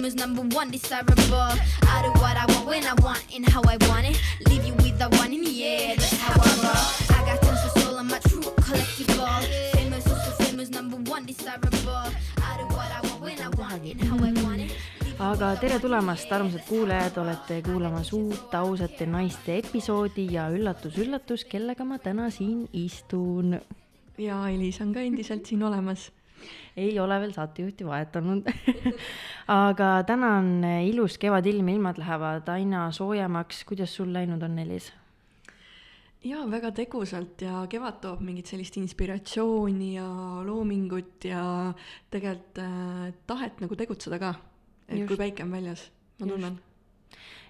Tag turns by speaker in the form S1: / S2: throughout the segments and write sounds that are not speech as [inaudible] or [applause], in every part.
S1: famous, number one, desirable. I do what I want when I want and how I want it. Leave you with the one in the air, that's how I roll. I got tons of soul, I'm a true collectible. Famous, so, so famous, number one, desirable. I do what I want when I want and how I want it.
S2: aga tere tulemast, armsad kuulajad, olete kuulamas uut ausate naiste episoodi ja üllatus-üllatus, kellega ma täna siin istun.
S3: ja Elis on ka endiselt siin olemas.
S2: Ei ole veel saatejuhti vahetanud [laughs] aga täna on ilus kevadilm, ilmad lähevad aina soojemaks. kuidas sul läinud on, Elis?
S3: jaa, väga tegusalt ja kevad toob mingit sellist inspiratsiooni ja loomingut ja tegelikult äh, tahet nagu tegutseda ka et Just. kui päike on väljas, ma tunnen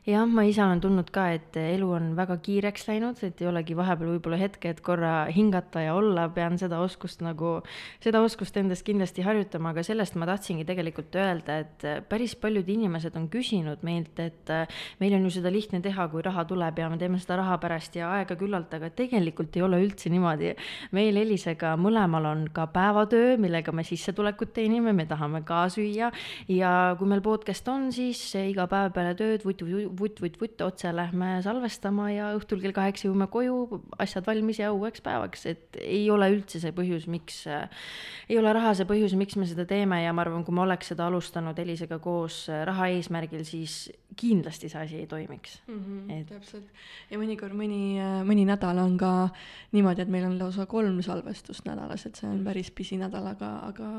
S2: jah, ma ise olen tundnud ka, et elu on väga kiireks läinud, et ei olegi vahepeal võib-olla hetke, et korra hingata ja olla, pean seda oskust nagu, seda oskust endas kindlasti harjutama, aga sellest ma tahtsingi tegelikult öelda, et päris paljud inimesed on küsinud meilt, et meil on ju seda lihtne teha, kui raha tuleb ja me teeme seda raha pärast ja aega küllalt, aga tegelikult ei ole üldse niimoodi. meil Elisega mõlemal on ka päevatöö, millega me sissetulekut teenime, me tahame ka süüa ja kui meil podcast on, siis iga päev peale tööd vutt-vutt vutt-vutt-vutt otse lähme salvestama ja õhtul kell kaheksa jõuame koju, asjad valmis ja uueks päevaks, et ei ole üldse see põhjus, miks ei ole raha see põhjus, miks me seda teeme ja ma arvan, kui me oleks seda alustanud Elisega koos raha eesmärgil, siis kindlasti see asi ei toimiks.
S3: Mm. -hmm, et... täpselt, ja mõnikord mõni, mõni nädal on ka niimoodi, et meil on lausa kolm salvestust nädalas, et see on päris pisinädal, aga, aga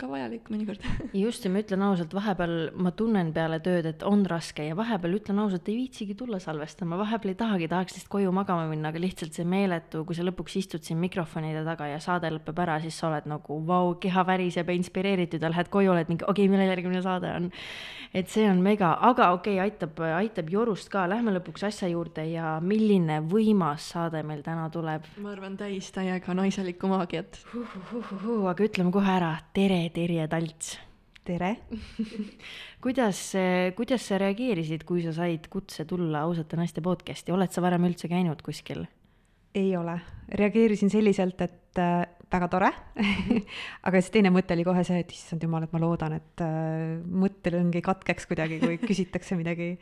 S3: ka vajalik mõnikord. [laughs]
S2: Just, ja ma ütlen ausalt, vahepeal ma tunnen peale tööd, et on raske ja vahepeal ütlen ausalt, ei viitsigi tulla salvestama, vahepeal ei tahagi, tahaks lihtsalt koju magama minna, aga lihtsalt see meeletu, kui sa lõpuks istud siin mikrofonide taga ja saade lõpeb ära, siis sa oled nagu vau, keha väriseb ja inspireeritud ja lähed koju, oled mingi okei okay,, millal järgmine saade on. et see on mega, aga okei okay,, aitab, aitab jorust ka, lähme lõpuks asja juurde ja milline võimas saade meil täna tuleb.
S3: ma arvan, täis täiega naiselikku maagiat
S2: uh,. Uh, uh, uh, aga ütleme kohe ära, tere, Terje Talts
S4: tere. [laughs]
S2: Kuidas, kuidas sa reageerisid, kui sa said kutse tulla ausate naiste podcast'i, oled sa varem üldse käinud kuskil?
S4: ei ole, reageerisin selliselt, et äh, väga tore. [laughs] Aga siis teine mõte oli kohe see, et issand jumal, et ma loodan, et äh, mõttelõng ei katkeks kuidagi, kui [laughs] küsitakse midagi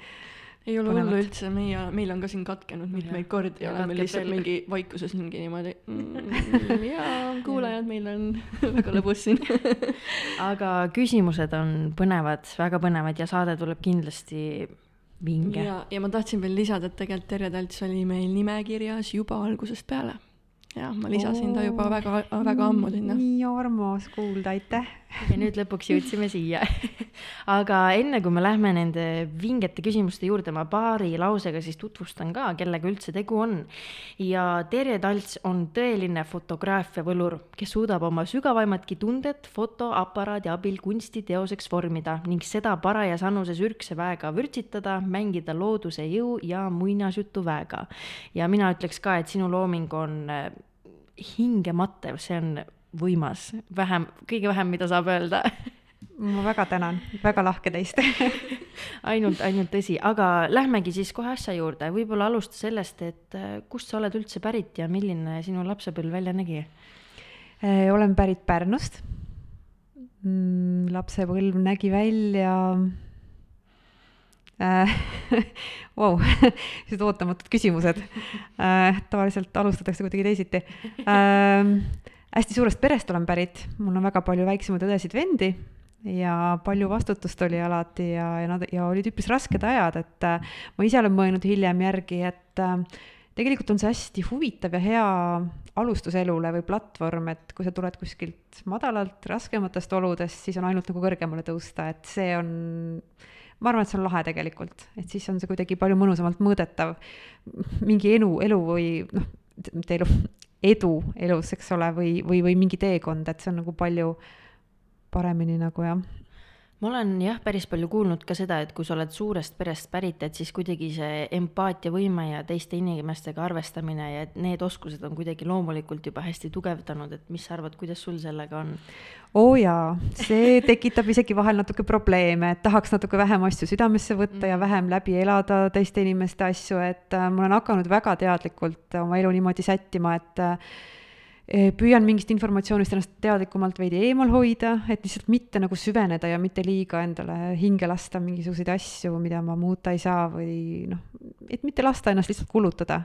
S3: ei ole hullu üldse, meie, meil on ka siin katkenud mitmeid ja, kordi ja oleme lihtsalt veel. mingi vaikuses mingi niimoodi mm, [laughs] jaa, kuulajad, meil on [laughs] väga lõbus siin [laughs]
S2: aga küsimused on põnevad, väga põnevad ja saade tuleb kindlasti vinge.
S3: ja, ja ma tahtsin veel lisada, et tegelikult Terje Talts oli meil nimekirjas juba algusest peale jah, ma lisasin ta juba väga, väga ammu sinna.
S4: nii armas kuulda, aitäh!
S2: Ja nüüd lõpuks jõudsime siia [laughs] aga enne kui me lähme nende vingete küsimuste juurde, ma paari lausega siis tutvustan ka, kellega üldse tegu on. ja Terje Talts on tõeline fotograafia võlur, kes suudab oma sügavaimatki tundet fotoaparaadi abil kunstiteoseks vormida ning seda parajas annuses ürgse väega vürtsitada, mängida looduse jõu ja muinasjutu väega. ja mina ütleks ka, et sinu looming on hingematev, see on võimas, vähem, kõige vähem, mida saab öelda
S4: ma väga tänan, väga lahke teist [laughs] [laughs]
S2: ainult, ainult tõsi, aga lähmegi siis kohe asja juurde, võib-olla alusta sellest, et äh, kust sa oled üldse pärit ja milline sinu lapsepõlv välja nägi?
S4: Äh, olen pärit Pärnust. Mm, lapsepõlv nägi välja äh,. [laughs] Vau, sellised ootamatud küsimused tavaliselt alustatakse kuidagi teisiti. Hästi suurest perest olen pärit, mul on väga palju väiksemaid õdesid-vendi ja palju vastutust oli alati ja, ja nad ja olid üpris rasked ajad, et äh, ma ise olen mõelnud hiljem järgi, et äh, tegelikult on see hästi huvitav ja hea alustus elule või platvorm, et kui sa tuled kuskilt madalalt, raskematest oludest, siis on ainult nagu kõrgemale tõusta, et see on ma arvan, et see on lahe tegelikult, et siis on see kuidagi palju mõnusamalt mõõdetav. mingi elu, elu või noh, elu, edu elus, eks ole, või, või, või mingi teekond, et see on nagu palju paremini nagu jah
S2: ma olen jah, päris palju kuulnud ka seda, et kui sa oled suurest perest pärit, et siis kuidagi see empaatiavõime ja teiste inimestega arvestamine ja et need oskused on kuidagi loomulikult juba hästi tugevdanud, et mis sa arvad, kuidas sul sellega on?
S4: oo oh jaa, see tekitab isegi vahel natuke probleeme, et tahaks natuke vähem asju südamesse võtta mm. ja vähem läbi elada teiste inimeste asju, et äh, ma olen hakanud väga teadlikult oma elu niimoodi sättima, et äh, püüan mingist informatsioonist ennast teadlikumalt veidi eemal hoida, et lihtsalt mitte nagu süveneda ja mitte liiga endale hinge lasta mingisuguseid asju, mida ma muuta ei saa või noh, et mitte lasta ennast lihtsalt kulutada.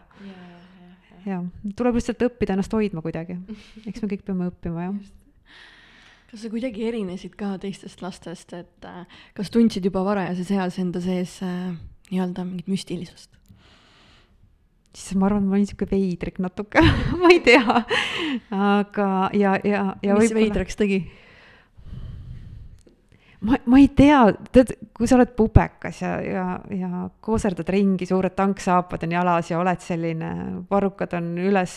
S4: ja tuleb lihtsalt õppida ennast hoidma kuidagi, eks me kõik peame õppima, jah
S3: kas sa kuidagi erinesid ka teistest lastest, et äh, kas tundsid juba varajases eas enda sees äh, nii-öelda mingit müstilisust?
S4: Siis ma arvan, ma olin sihuke veidrik natuke [laughs] ma ei tea, aga ja, ja, ja.
S3: mis veidraks tegi?
S4: ma, ma ei tea, tead, kui sa oled pubekas ja, ja, ja kooserdad ringi, suured tanksaapad on jalas ja oled selline, varrukad on üles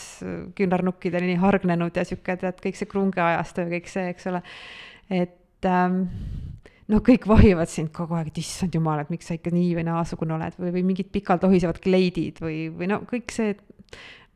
S4: küünarnukkideni hargnenud ja sihuke, tead, kõik see krungeajastu ja kõik see, eks ole. et ähm, noh, kõik vahivad sind kogu aeg, et issand jumal, et miks sa ikka nii või naasugune oled või, või mingid pikalt lohisevad kleidid või, või no kõik see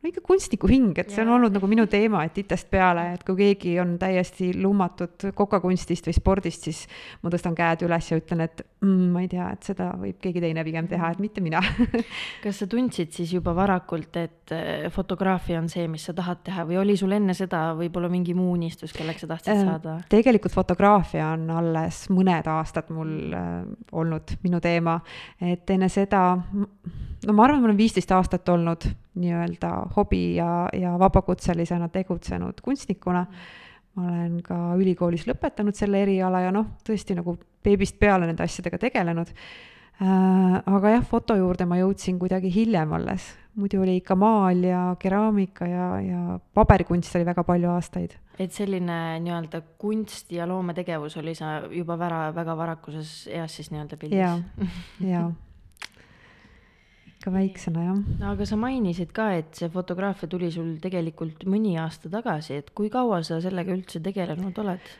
S4: no ikka kunstniku hing, et see on olnud nagu minu teema, et titest peale, et kui keegi on täiesti lummatud kokakunstist või spordist, siis ma tõstan käed üles ja ütlen, et mm, ma ei tea, et seda võib keegi teine pigem teha, et mitte mina. [laughs]
S2: Kas sa tundsid siis juba varakult, et eh, fotograafia on see, mis sa tahad teha või oli sul enne seda võib-olla mingi muu unistus, kelleks sa tahtsid äh, saada?
S4: tegelikult fotograafia on alles mõned aastad mul äh, olnud minu teema, et enne seda, no ma arvan, ma olen viisteist aastat olnud nii-öelda hobi ja, ja vabakutselisena tegutsenud kunstnikuna. ma olen ka ülikoolis lõpetanud selle eriala ja noh, tõesti nagu beebist peale nende asjadega tegelenud äh,. aga jah, foto juurde ma jõudsin kuidagi hiljem alles, muidu oli ikka maal ja keraamika ja, ja paberikunst oli väga palju aastaid.
S2: et selline nii-öelda kunst ja loometegevus oli sa juba väga, väga varakuses eas siis nii-öelda pildis?
S4: jaa, jaa ikka väiksena jah.
S2: aga sa mainisid ka, et see fotograafia tuli sul tegelikult mõni aasta tagasi, et kui kaua sa sellega üldse tegelenud oled?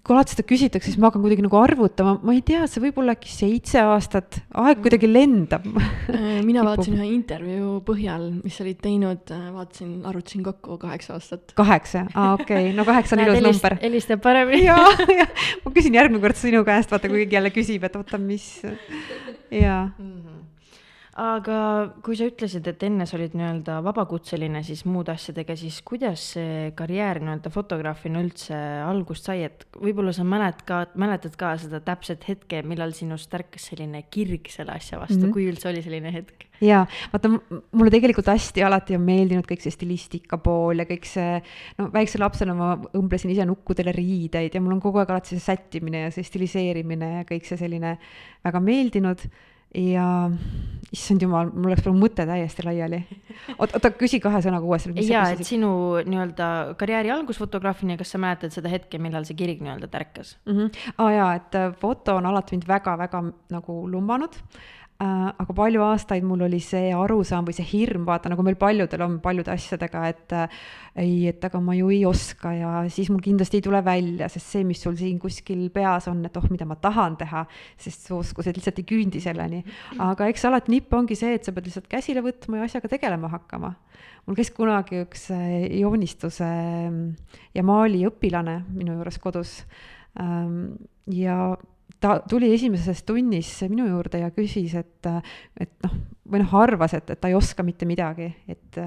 S4: kui alati seda küsitakse, siis ma hakkan kuidagi nagu arvutama, ma ei tea, see võib olla äkki seitse aastat, aeg kuidagi lendab [laughs]
S3: äh, mina vaatasin ühe intervjuu põhjal, mis sa olid teinud, äh, vaatasin, arvutasin kokku kaheksa aastat.
S4: kaheksa, aa okei okay., no kaheksa on [laughs] ilus number.
S2: helistab paremini. [laughs]
S4: jaa, jah, ma küsin järgmine kord sinu käest, vaata, kui keegi jälle küsib, et oota, mis, jaa mm.
S2: Aga kui sa ütlesid, et enne sa olid nii-öelda vabakutseline siis muude asjadega, siis kuidas see karjäär nii-öelda fotograafina üldse algust sai, et võib-olla sa mälet ka, mäletad ka seda täpset hetke, millal sinust ärkas selline kirg selle asja vastu mm, -hmm. kui üldse oli selline hetk?
S4: jaa, vaata mulle tegelikult hästi alati on meeldinud kõik see stilistika pool ja kõik see, no väikse lapsena ma õmblesin ise nukkudele riideid ja mul on kogu aeg alati see sättimine ja see stiliseerimine ja kõik see selline väga meeldinud ja issand jumal, mul läks praegu mõte täiesti laiali. oota, oota, küsi kahe sõnaga uuesti.
S2: jaa, et sinu nii-öelda karjääri algus fotograafina, kas sa mäletad seda hetke, millal see kirig nii-öelda tärkas
S4: mm? -hmm. aa ah, jaa, et äh, foto on alati mind väga-väga nagu lummanud Äh, aga palju aastaid mul oli see arusaam või see hirm, vaata nagu meil paljudel on paljude asjadega, et äh, ei, et aga ma ju ei oska ja siis mul kindlasti ei tule välja, sest see, mis sul siin kuskil peas on, et oh, mida ma tahan teha, sest su oskused lihtsalt ei küündi selleni. aga eks alati nipp ongi see, et sa pead lihtsalt käsile võtma ja asjaga tegelema hakkama. mul käis kunagi üks äh, joonistuse ja maali õpilane minu juures kodus ähm, ja ta tuli esimeses tunnis minu juurde ja küsis, et, et noh, või noh, arvas, et, et ta ei oska mitte midagi, et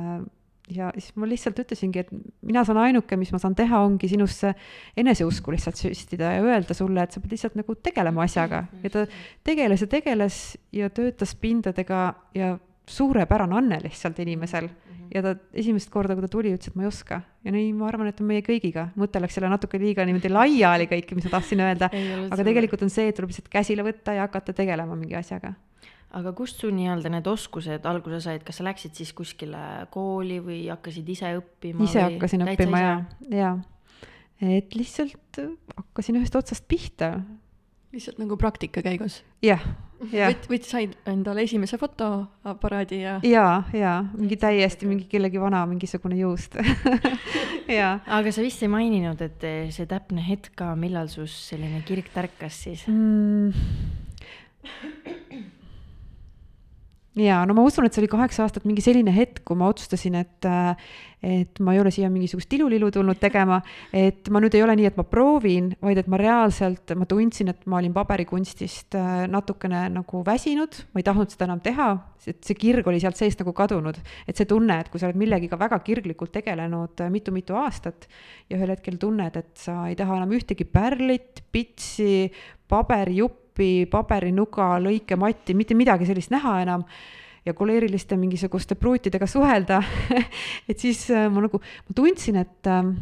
S4: ja siis ma lihtsalt ütlesingi, et mina saan ainuke, mis ma saan teha, ongi sinusse eneseusku lihtsalt süstida ja öelda sulle, et sa pead lihtsalt nagu tegelema asjaga. Ja ta tegeles ja tegeles ja töötas pindadega ja suurepärane anne lihtsalt inimesel ja ta esimest korda, kui ta tuli, ütles, et ma ei oska. ja nii ma arvan, et on meie kõigiga, mõte läks jälle natuke liiga niimoodi laiali kõike, mis ma tahtsin öelda, aga tegelikult on see, et tuleb lihtsalt käsile võtta ja hakata tegelema mingi asjaga
S2: aga kust sul nii-öelda need oskused alguse said, kas sa läksid siis kuskile kooli või hakkasid ise õppima?
S4: ise hakkasin õppima ja, ja et lihtsalt hakkasin ühest otsast pihta.
S3: lihtsalt nagu praktika käigus?
S4: jah
S3: võt-, võt-, said endale esimese fotoaparaadi ja.
S4: ja, ja mingi täiesti mingi kellegi vana mingisugune juust [laughs]
S2: ja. aga sa vist ei maininud, et see täpne hetk ka, millal sus selline kirg tärkas siis mm.?
S4: Jaa, no ma usun, et see oli kaheksa aastat mingi selline hetk, kui ma otsustasin, et et ma ei ole siia mingisugust tilulilu tulnud tegema, et ma nüüd ei ole nii, et ma proovin, vaid et ma reaalselt, ma tundsin, et ma olin paberikunstist äh, natukene nagu väsinud, ma ei tahtnud seda enam teha, et see kirg oli sealt seest nagu kadunud. et see tunne, et kui sa oled millegiga väga kirglikult tegelenud äh, mitu-mitu aastat ja ühel hetkel tunned, et sa ei taha enam ühtegi pärlit, pitsi, paberijuppi, paberinuga, lõikematti, mitte midagi sellist näha enam ja koleeriliste mingisuguste pruutidega suhelda. [laughs] Et siis äh, ma nagu, ma tundsin, et ähm,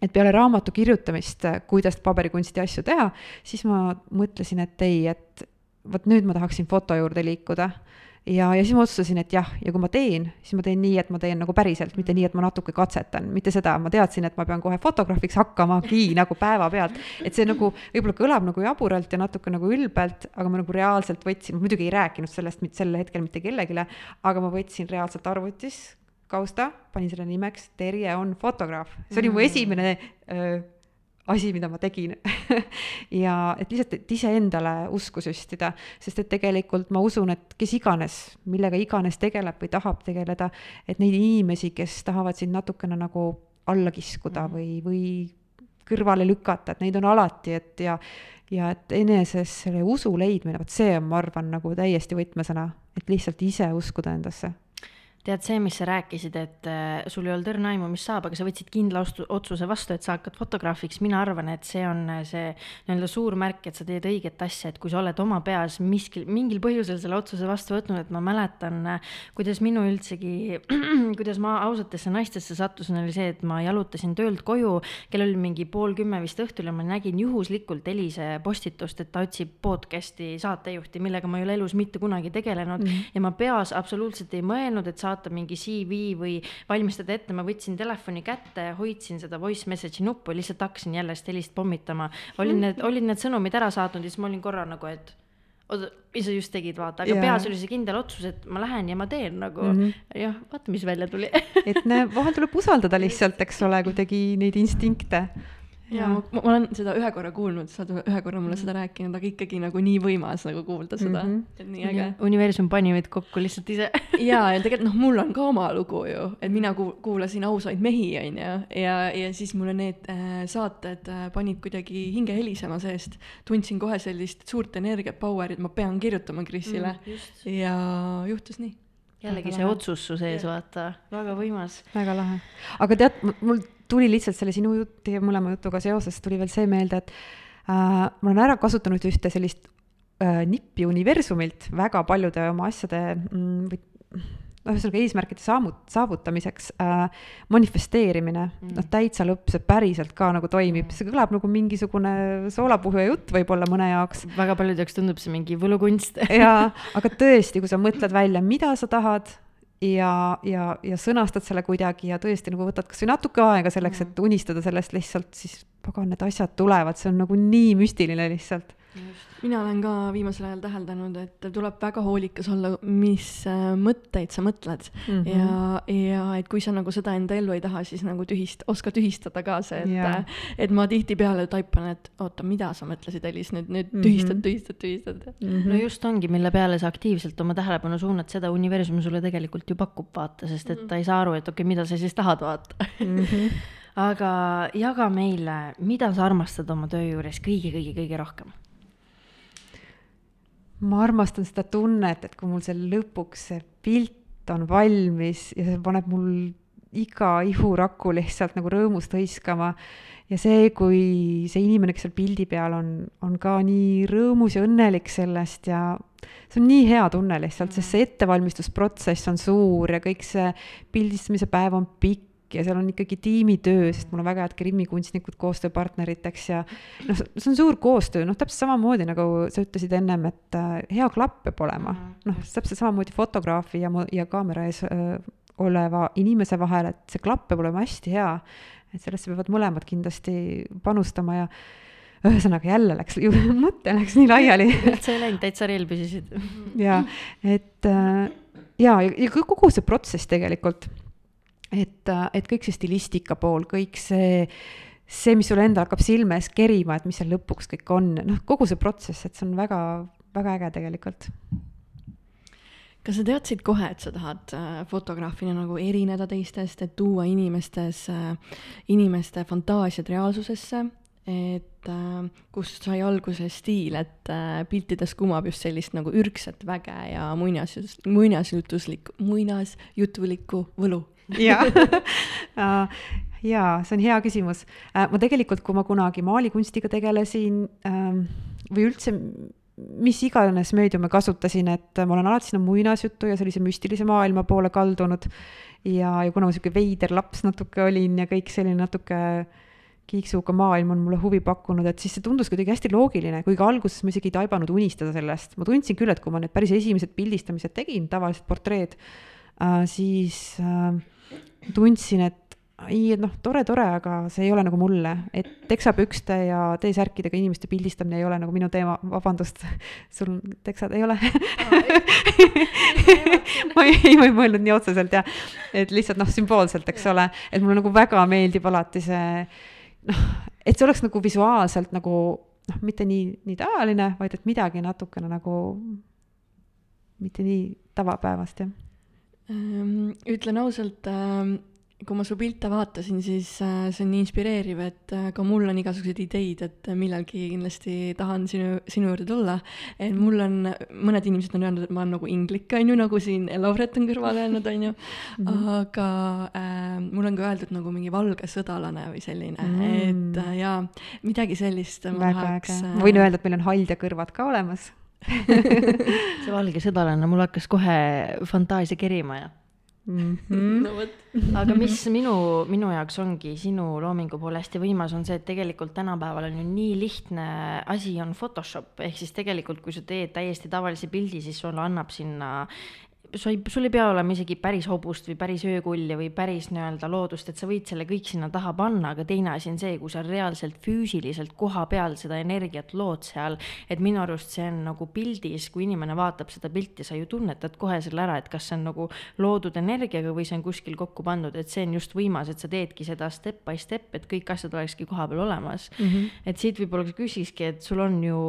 S4: et peale raamatu kirjutamist, äh, kuidas paberikunsti asju teha, siis ma mõtlesin, et ei, et vot nüüd ma tahaksin foto juurde liikuda ja, ja siis ma otsustasin, et jah, ja kui ma teen, siis ma teen nii, et ma teen nagu päriselt, mitte nii, et ma natuke katsetan, mitte seda, ma teadsin, et ma pean kohe fotograafiks hakkamagi [laughs] nagu päevapealt. et see nagu võib-olla kõlab nagu jaburalt ja natuke nagu ülbelt, aga ma nagu reaalselt võtsin, ma muidugi ei rääkinud sellest mitte sel hetkel mitte kellelegi, aga ma võtsin reaalselt arvutis kausta, panin selle nimeks Terje on fotograaf, see oli mu mm. esimene öö, asi, mida ma tegin [laughs] ja et lihtsalt, et iseendale usku süstida, sest et tegelikult ma usun, et kes iganes, millega iganes tegeleb või tahab tegeleda, et neid inimesi, kes tahavad sind natukene nagu alla kiskuda -hmm. või, või kõrvale lükata, et neid on alati, et ja ja et eneses selle usu leidmine, vot see on, ma arvan, nagu täiesti võtmesõna, et lihtsalt ise uskuda endasse
S2: tead, see, mis sa rääkisid, et äh, sul ei olnud õrna aimu, mis saab, aga sa võtsid kindla otsuse vastu, et sa hakkad fotograafiks, mina arvan, et see on äh, see nii-öelda suur märk, et sa teed õiget asja, et kui sa oled oma peas miskil, mingil põhjusel selle otsuse vastu võtnud, et ma mäletan, äh, kuidas minu üldsegi, [clears throat] kuidas ma ausatesse naistesse sattusin, oli see, et ma jalutasin töölt koju, kell oli mingi pool kümme vist õhtul ja ma nägin juhuslikult Elise postitust, et ta otsib podcast'i saatejuhti, millega ma ei ole elus mitte kunagi tegelenud. Mm -hmm. ja ma peas absoluutselt ei mõelnud, et saata mingi CV või valmistada ette, ma võtsin telefoni kätte, hoidsin seda voice message'i nuppu, lihtsalt hakkasin jälle helist pommitama. olin need, olid need sõnumid ära saatnud ja siis ma olin korra nagu, et oota, mis sa just tegid, vaata, aga yeah. peas oli see kindel otsus, et ma lähen ja ma teen nagu mm -hmm. jah, vaata, mis välja tuli
S4: et näe, vahel tuleb usaldada lihtsalt, eks ole, kuidagi neid instinkte
S3: ja ma, ma olen seda ühe korra kuulnud, sa oled ühe korra mulle seda rääkinud, aga ikkagi nagu nii võimas nagu kuulda seda mm, -hmm. et nii äge.
S2: universum pani meid kokku lihtsalt ise [laughs]
S3: ja, ja tegelikult noh, mul on ka oma lugu ju, et mina ku-, kuulasin ausaid mehi, onju, ja, ja siis mulle need äh, saated äh, panid kuidagi hinge helisema seest. tundsin kohe sellist suurt energiat, power'it, ma pean kirjutama Krisile mm, ja juhtus nii
S2: jällegi see otsus su sees, vaata, väga võimas.
S4: väga lahe. aga tead, mul tuli lihtsalt selle sinu jut-, teie mõlema jutuga seoses tuli veel see meelde, et äh, ma olen ära kasutanud ühte sellist äh, nippi universumilt väga paljude oma asjade mm, või noh, ühesõnaga eesmärkide saamut-, saavutamiseks äh, manifesteerimine mm., noh täitsa lõpp, see päriselt ka nagu toimib, mm. see kõlab nagu mingisugune soolapuhuja jutt võib-olla mõne jaoks.
S2: väga paljude jaoks tundub see mingi võlukunst
S4: jaa, [laughs] aga tõesti, kui sa mõtled välja, mida sa tahad ja, ja, ja sõnastad selle kuidagi ja tõesti nagu võtad kasvõi natuke aega selleks, et unistada sellest lihtsalt, siis pagan, need asjad tulevad, see on nagu nii müstiline lihtsalt
S3: mina olen ka viimasel ajal täheldanud, et tuleb väga hoolikas olla, mis äh, mõtteid sa mõtled mm. -hmm. ja, ja et kui sa nagu seda enda ellu ei taha, siis nagu tühist-, oska tühistada ka see, et yeah., et ma tihtipeale taipan, et oota, mida sa mõtlesid, Elis, nüüd, nüüd tühistad mm, -hmm. tühistad, tühistad mm.
S2: -hmm. no just ongi, mille peale sa aktiivselt oma tähelepanu suunad, seda universum sulle tegelikult ju pakub, vaata, sest et mm -hmm. ta ei saa aru, et okei okay,, mida sa siis tahad, vaata mm. -hmm. aga jaga meile, mida sa armastad oma töö juures kõige-kõige-kõige rohkem
S4: ma armastan seda tunnet, et kui mul see lõpuks see pilt on valmis ja see paneb mul iga ihuraku lihtsalt nagu rõõmust hõiskama. ja see, kui see inimene, kes seal pildi peal on, on ka nii rõõmus ja õnnelik sellest ja see on nii hea tunne lihtsalt, sest see ettevalmistusprotsess on suur ja kõik see pildistamise päev on pikk ja seal on ikkagi tiimitöö, sest mul on väga head grimmikunstnikud koostööpartneriteks ja noh, see on suur koostöö, noh, täpselt samamoodi nagu sa ütlesid ennem, et äh, hea klapp peab olema, mhm. noh, täpselt samamoodi fotograafi ja, ja kaamera ees öö, äh, oleva inimese vahel, et see klapp peab olema hästi hea. et sellesse peavad mõlemad kindlasti panustama ja ühesõnaga jälle läks, [laughs] mõte läks nii laiali. [laughs]
S2: üldse ei läinud, täitsa reel püsisid.
S4: ja, et äh, ja, ja kogu see protsess tegelikult et, et kõik see stilistika pool, kõik see, see, mis sulle endal hakkab silme ees kerima, et mis seal lõpuks kõik on, noh, kogu see protsess, et see on väga, väga äge tegelikult.
S3: Kas sa teadsid kohe, et sa tahad äh, fotograafina nagu erineda teistest, et tuua inimestes, inimeste fantaasiad reaalsusesse, et kust sai alguse stiil, et piltides kumab just sellist nagu ürgset väge ja muinas, muinasjutuslikku, muinasjutulikku võlu
S4: jaa [laughs] jaa, see on hea küsimus. ma tegelikult, kui ma kunagi maalikunstiga tegelesin ähm, või üldse mis iganes meediume kasutasin, et ma olen alati sinna muinasjutu ja sellise müstilise maailma poole kaldunud. ja, ja kuna ma sihuke veider laps natuke olin ja kõik selline natuke kiiksuga maailm on mulle huvi pakkunud, et siis see tundus kuidagi hästi loogiline, kuigi alguses ma isegi ei taibanud unistada sellest. ma tundsin küll, et kui ma need päris esimesed pildistamised tegin, tavalised portreed äh,, siis äh, tundsin, et ei, et noh, tore, tore, aga see ei ole nagu mulle, et teksapükste ja T-särkidega inimeste pildistamine ei ole nagu minu teema, vabandust, [laughs] sul teksad ei ole? [laughs] Ma ei, ma ei mõelnud nii otseselt ja, et lihtsalt noh, sümboolselt, eks ole, et mulle nagu väga meeldib alati see noh, et see oleks nagu visuaalselt nagu noh, mitte nii, nii tavaline, vaid et midagi natukene nagu mitte nii tavapäevast, jah.
S3: Ehm, ütlen ausalt äh kui ma su pilte vaatasin, siis äh, see on nii inspireeriv, et äh, ka mul on igasuguseid ideid, et millalgi kindlasti tahan sinu, sinu juurde tulla. et mul on, mõned inimesed on öelnud, et ma olen nagu inglik, on ju, nagu siin Lauret on kõrval öelnud, on ju. -hmm. aga äh, mul on ka öeldud nagu mingi valge sõdalane või selline mm, et äh, jaa, midagi sellist ma
S4: Väga tahaks. ma võin öelda, et meil on hald ja kõrvad ka olemas [laughs]
S2: see valge sõdalane, mul hakkas kohe fantaasia kerima ja
S4: mm. -hmm.
S2: no vot. aga mis minu, minu jaoks ongi sinu loomingu poole hästi võimas, on see, et tegelikult tänapäeval on ju nii lihtne asi on Photoshop, ehk siis tegelikult, kui sa teed täiesti tavalise pildi, siis sulle annab sinna sa ei, sul ei pea olema isegi päris hobust või päris öökulli või päris nii-öelda loodust, et sa võid selle kõik sinna taha panna, aga teine asi on see, kui sa reaalselt füüsiliselt koha peal seda energiat lood seal, et minu arust see on nagu pildis, kui inimene vaatab seda pilti, sa ju tunnetad kohe selle ära, et kas see on nagu loodud energiaga või see on kuskil kokku pandud, et see on just võimas, et sa teedki seda step by step, et kõik asjad olekski koha peal olemas mm. -hmm. et siit võib-olla küsikski, et sul on ju,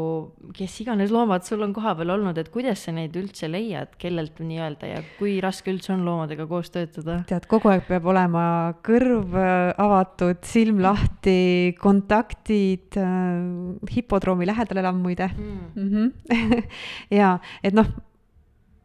S2: kes iganes loomad sul on koha peal olnud, et kuidas sa neid üldse leiad, kellelt nii-öelda öelda ja kui raske üldse on loomadega koos töötada?
S4: tead, kogu aeg peab olema kõrv äh, avatud, silm lahti, kontaktid äh,, hipodroomi lähedal elan muide mm. mm. -hmm. [laughs] ja, et noh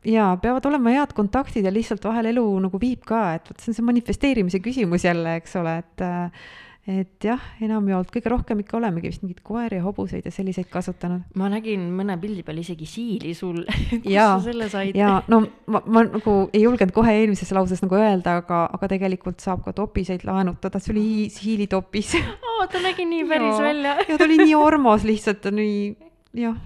S4: jaa, peavad olema head kontaktid ja lihtsalt vahel elu nagu viib ka, et vot see on see manifesteerimise küsimus jälle, eks ole, et äh, et jah, enamjaolt kõige rohkem ikka olemegi vist mingeid koeri ja hobuseid ja selliseid kasutanud.
S2: ma nägin mõne pildi peal isegi siili sul. [laughs] Kust sa selle said?
S4: jaa, no ma, ma nagu ei julgenud kohe eelmises lauses nagu öelda, aga, aga tegelikult saab ka topiseid laenutada, see oli hiilitopis.
S2: Oo, ta nägi nii päris ja, välja.
S4: Ja ta oli nii armas lihtsalt, nii jah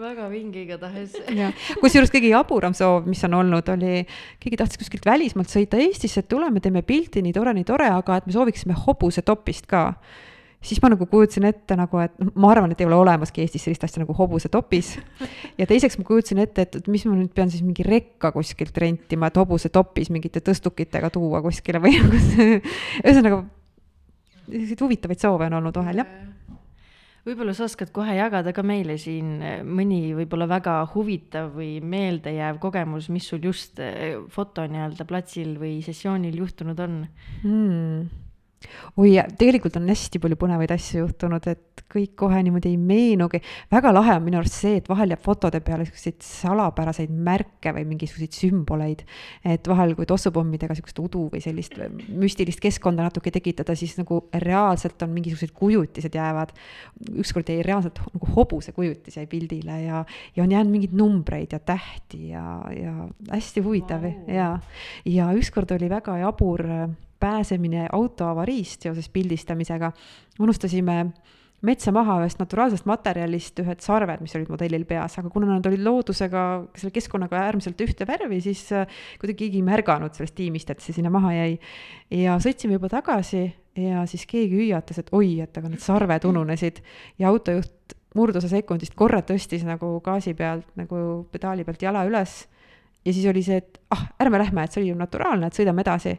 S2: väga vinge igatahes. [laughs]
S4: kusjuures kõige jaburam soov, mis on olnud, oli, keegi tahtis kuskilt välismaalt sõita Eestisse, et tuleme, teeme pilti, nii tore, nii tore, aga et me sooviksime hobusetopist ka siis ma nagu kujutasin ette nagu, et noh, ma arvan, et ei ole olemaski Eestis sellist asja nagu hobusetopis. ja teiseks ma kujutasin ette, et, et mis ma nüüd pean siis mingi rekka kuskilt rentima, et hobusetopis mingite tõstukitega tuua kuskile või nagu see, [laughs] ühesõnaga selliseid huvitavaid soove on olnud vahel, jah
S2: võib-olla sa oskad kohe jagada ka meile siin eh, mõni võib-olla väga huvitav või meeldejääv kogemus, mis sul just eh, foto nii-öelda platsil või sessioonil juhtunud on
S4: hmm.? Oi, tegelikult on hästi palju põnevaid asju juhtunud, et kõik kohe niimoodi ei meenugi. väga lahe on minu arust see, et vahel jääb fotode peale siukseid salapäraseid märke või mingisuguseid sümboleid. et vahel, kui tossupommidega siukest udu või sellist müstilist keskkonda natuke tekitada, siis nagu reaalselt on mingisugused kujutised jäävad. ükskord jäi reaalselt nagu hobuse kujutis jäi pildile ja, ja on jäänud mingeid numbreid ja tähti ja, ja hästi huvitav wow. ja, ja ükskord oli väga jabur pääsemine autoavariist seoses pildistamisega. unustasime metsa maha ühest naturaalsest materjalist ühed sarved, mis olid modellil peas, aga kuna nad olid loodusega, selle keskkonnaga äärmiselt ühte värvi, siis äh, kuidagi keegi ei märganud sellest tiimist, et see sinna maha jäi. ja sõitsime juba tagasi ja siis keegi hüüatas, et oi, et aga need sarved ununesid ja autojuht murdosa sekundist korra tõstis nagu gaasi pealt nagu pedaali pealt jala üles ja siis oli see, et ah, ärme lähme, et see oli ju naturaalne, et sõidame edasi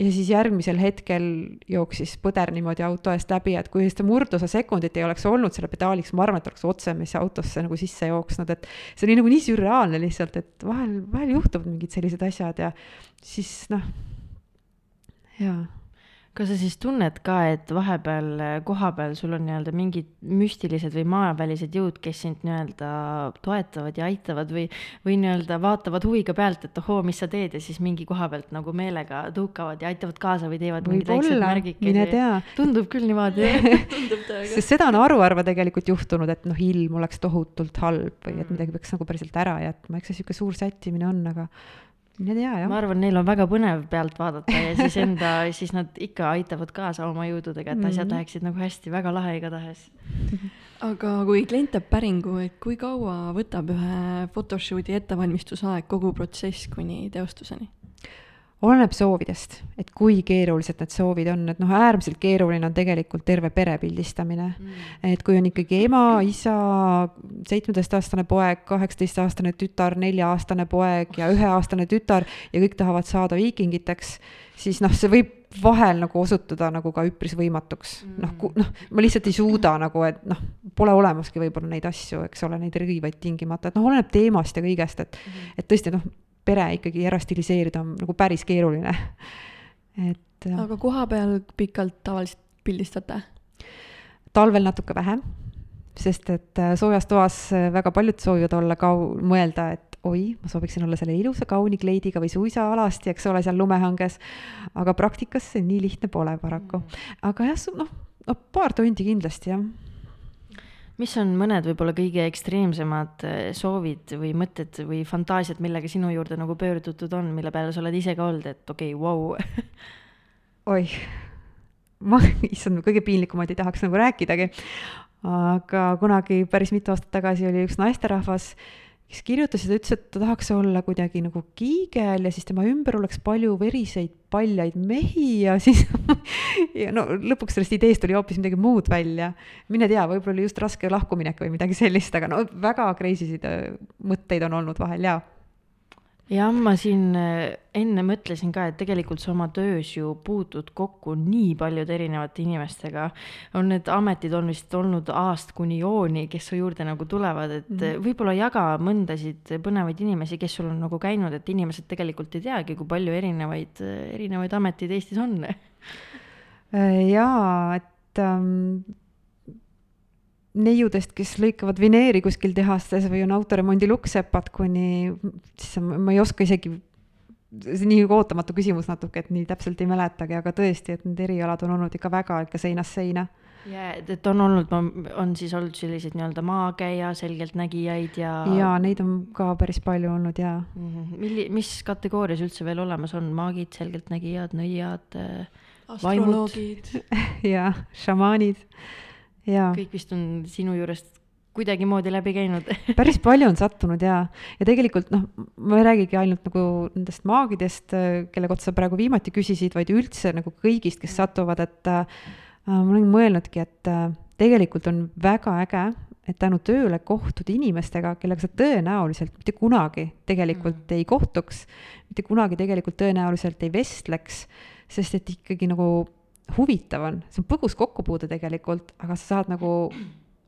S4: ja siis järgmisel hetkel jooksis põder niimoodi auto eest läbi, et kui seda murdosa sekundit ei oleks olnud selle pedaaliks, ma arvan, et oleks otsemesse autosse nagu sisse jooksnud, et see oli nagu nii sürreaalne lihtsalt, et vahel, vahel juhtuvad mingid sellised asjad ja siis noh, jaa
S2: kas sa siis tunned ka, et vahepeal äh, kohapeal sul on nii-öelda mingid müstilised või maavälised jõud, kes sind nii-öelda toetavad ja aitavad või, või nii-öelda vaatavad huviga pealt, et ohoo, mis sa teed ja siis mingi koha pealt nagu meelega tõukavad ja aitavad kaasa või teevad mingid väiksed märgikesed. tundub küll niimoodi [laughs] [laughs]
S3: tundub tõega.
S4: sest seda on haruharva tegelikult juhtunud, et noh, ilm oleks tohutult halb või et midagi peaks nagu päriselt ära jätma, eks see sihuke suur sättimine on, aga mine tea, jah.
S2: ma arvan, neil on väga põnev pealt vaadata ja siis enda, [laughs] siis nad ikka aitavad kaasa oma jõududega, et mm -hmm. asjad läheksid nagu hästi, väga lahe igatahes. [laughs]
S3: aga kui klient teeb päringu, et kui kaua võtab ühe photoshoot'i ettevalmistusaeg, kogu protsess kuni teostuseni?
S4: Oleneb soovidest, et kui keerulised need soovid on, et noh, äärmiselt keeruline on tegelikult terve pere pildistamine. Mm.. et kui on ikkagi ema, isa, seitsmeteistaastane poeg, kaheksateistaastane tütar, nelja-aastane poeg ja üheaastane tütar ja kõik tahavad saada viikingiteks, siis noh, see võib vahel nagu osutuda nagu ka üpris võimatuks. Mm.. noh, noh, ma lihtsalt ei suuda nagu, et noh, pole olemaski võib-olla neid asju, eks ole, neid rõivaid tingimata, et noh, oleneb teemast ja kõigest, et mm., et tõesti noh pere ikkagi ära stiliseerida on nagu päris keeruline. et.
S3: aga koha peal pikalt tavaliselt pildistate?
S4: talvel natuke vähem, sest et äh, soojas toas äh, väga paljud soovivad olla kau-, mõelda, et oi, ma sooviksin olla selle ilusa kauni kleidiga või suisaalasti, eks ole, seal lumehanges. aga praktikas see nii lihtne pole paraku. Mm. aga jah, noh, no paar tundi kindlasti jah
S2: mis on mõned võib-olla kõige ekstreemsemad äh, soovid või mõtted või fantaasiad, millega sinu juurde nagu pöördutud on, mille peale sa oled ise ka olnud, et okei okay,, vau [laughs]
S4: oih, ma, issand, kõige piinlikumad ei tahaks nagu rääkidagi. aga kunagi päris mitu aastat tagasi oli üks naisterahvas, kes kirjutas ja ta ütles, et ta tahaks olla kuidagi nagu kiigel ja siis tema ümber oleks palju veriseid paljaid mehi ja siis [laughs] ja no lõpuks sellest ideest tuli hoopis midagi muud välja. mine tea, võib-olla oli just raske lahkuminek või midagi sellist, aga no väga crazy sid mõtteid on olnud vahel jaa
S2: jah, ma siin äh, enne mõtlesin ka, et tegelikult sa oma töös ju puutud kokku nii paljude erinevate inimestega. on need ametid on vist olnud A-st kuni O-ni, kes su juurde nagu tulevad, et mm -hmm. võib-olla jaga mõndasid põnevaid inimesi, kes sul on nagu käinud, et inimesed tegelikult ei teagi, kui palju erinevaid, erinevaid ameteid Eestis on.
S4: Äh, jaa, et ähm, neiudest, kes lõikavad vineeri kuskil tehastes või on autoremondi lukksepad, kuni siis ma ei oska isegi, see on nii ootamatu küsimus natuke, et nii täpselt ei mäletagi, aga tõesti, et need erialad on olnud ikka väga ikka seinast seina.
S2: ja, et on olnud, on siis olnud selliseid nii-öelda maakäija, selgeltnägijaid ja.
S4: ja neid on ka päris palju olnud ja
S2: mm. -hmm. milli-, mis kategoorias üldse veel olemas on, maagid, selgeltnägijad, nõiad?
S3: astroloogid. [laughs]
S4: ja, šamaanid
S2: kõik vist on sinu juurest kuidagimoodi läbi käinud. [laughs]
S4: Päris palju on sattunud ja, ja tegelikult noh, ma ei räägigi ainult nagu nendest maagidest, kelle kohta sa praegu viimati küsisid, vaid üldse nagu kõigist, kes satuvad, et äh, ma olen mõelnudki, et äh, tegelikult on väga äge, et tänu tööle kohtud inimestega, kellega sa tõenäoliselt mitte kunagi tegelikult mm. ei kohtuks, mitte kunagi tegelikult tõenäoliselt ei vestleks, sest et ikkagi nagu huvitav on, see on põgus kokkupuude tegelikult, aga sa saad nagu,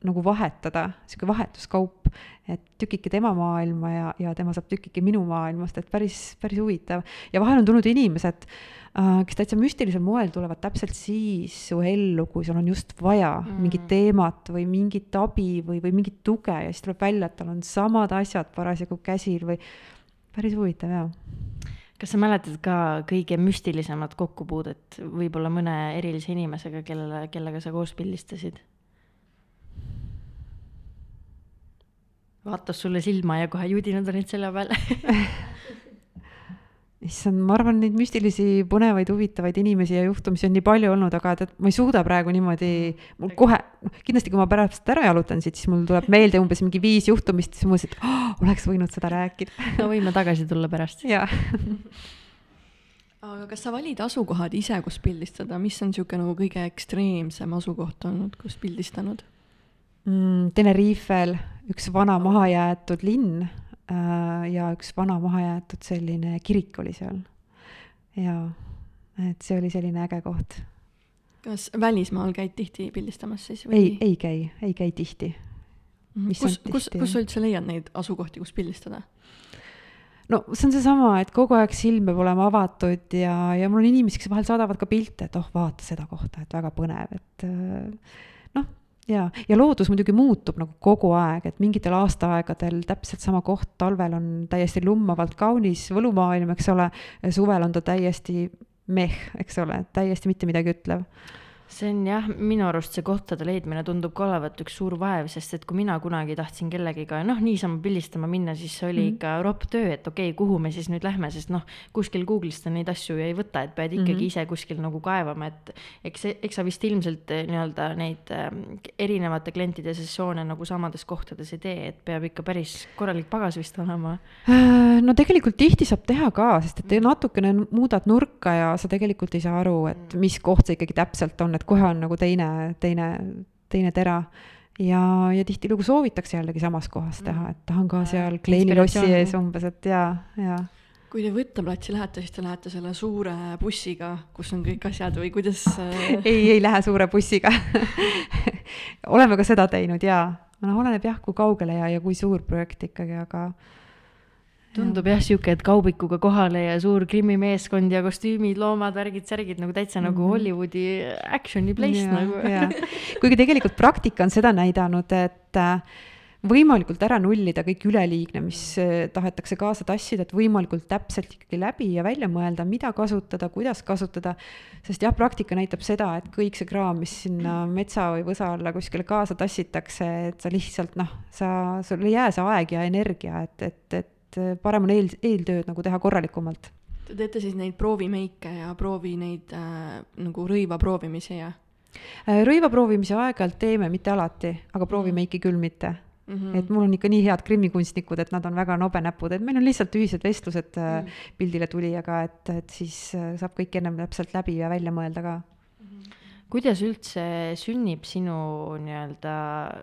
S4: nagu vahetada, sihuke vahetuskaup, et tükike tema maailma ja, ja tema saab tükike minu maailmast, et päris, päris huvitav. ja vahel on tulnud inimesed äh,, kes täitsa müstilisel moel tulevad täpselt siis su ellu, kui sul on just vaja mm. mingit teemat või mingit abi või, või mingit tuge ja siis tuleb välja, et tal on samad asjad parasjagu käsil või päris huvitav jaa
S2: kas sa mäletad ka kõige müstilisemat kokkupuudet võib-olla mõne erilise inimesega, kellele, kellega sa koos pildistasid? vaatas sulle silma ja kohe judinad olid selja peal [laughs]
S4: issand, ma arvan, neid müstilisi, põnevaid, huvitavaid inimesi ja juhtumisi on nii palju olnud, aga tead, ma ei suuda praegu niimoodi, mul kohe, noh, kindlasti kui ma pärast ära jalutan siit, siis mul tuleb meelde umbes mingi viis juhtumist, siis ma mõtlesin, et oh, oleks võinud seda rääkida.
S2: no võime tagasi tulla pärast.
S4: jah
S3: aga kas sa valid asukohad ise, kus pildistada, mis on niisugune nagu kõige ekstreemsem asukoht olnud, kus pildistanud
S4: mm,? Tenerifel üks vana mahajäetud linn ja üks vana mahajäetud selline kirik oli seal. ja et see oli selline äge koht.
S3: kas välismaal käid tihti pildistamas siis või?
S4: ei, ei käi, ei käi tihti.
S3: kus, kus, kus sa üldse leiad neid asukohti, kus pildistada?
S4: no see on seesama, et kogu aeg silm peab olema avatud ja, ja mul on inimesi, kes vahel saadavad ka pilte, et oh, vaata seda kohta, et väga põnev, et äh, noh, ja, ja loodus muidugi muutub nagu kogu aeg, et mingitel aastaaegadel täpselt sama koht, talvel on täiesti lummavalt kaunis võlumaailm, eks ole, suvel on ta täiesti meh, eks ole, täiesti mitte midagi ütlev
S2: see on jah, minu arust see kohtade leidmine tundub ka olevat üks suur vaev, sest et kui mina kunagi tahtsin kellegiga noh, niisama pildistama minna, siis see oli mm. ikka ropp töö, et okei okay,, kuhu me siis nüüd lähme, sest noh, kuskil Google'ist sa neid asju ei võta, et pead ikkagi mm -hmm. ise kuskil nagu kaevama, et eks, eks sa vist ilmselt eh, nii-öelda neid äh, erinevate klientide sessioone nagu samades kohtades ei tee, et peab ikka päris korralik pagas vist olema.
S4: Äh, no tegelikult tihti saab teha ka, sest et natukene muudad nurka ja sa tegelikult ei saa aru, et mm. mis koht see ikkagi täpselt on et kohe on nagu teine, teine, teine tera ja, ja tihtilugu soovitakse jällegi samas kohas teha, et tahan ka seal kleenilossi ees umbes, et ja, ja.
S3: kui te võtteplatsi lähete, siis te lähete selle suure bussiga, kus on kõik asjad või kuidas
S4: äh? [laughs] ei, ei lähe suure bussiga [laughs] oleme ka seda teinud jaa, noh, oleneb jah, kui kaugele ja, ja kui suur projekt ikkagi, aga
S2: tundub jah sihuke, et kaubikuga kohale ja suur krimmimeeskond ja kostüümid, loomad, värgid, särgid nagu täitsa mm -hmm. nagu mhm. Hollywoodi action'i place ja, nagu. [laughs]
S4: kuigi tegelikult praktika on seda näidanud, et äh, võimalikult ära nullida kõik üleliigne, mis äh, tahetakse kaasa tassida, et võimalikult täpselt ikkagi läbi ja välja mõelda, mida kasutada, kuidas kasutada. sest jah, praktika näitab seda, et kõik see kraam, mis sinna metsa või võsa alla kuskile kaasa tassitakse, et sa lihtsalt noh, sa, sul ei jää see aeg ja energia, et, et, et et äh, parem on eel, eeltööd nagu teha korralikumalt.
S3: Te teete siis neid proovimeike ja proovi neid äh, nagu rõiva proovimisi ja?
S4: Äh, rõiva proovimise aeg-ajalt teeme, mitte alati, aga proovimeiki küll mitte Mm -hmm. et mul on ikka nii head krimmikunstnikud, et nad on väga nobenäpud, et meil on lihtsalt ühised vestlused mm -hmm. pildile tulijaga, et, et siis saab kõik ennem täpselt läbi ja välja mõelda ka
S2: kuidas üldse sünnib sinu nii-öelda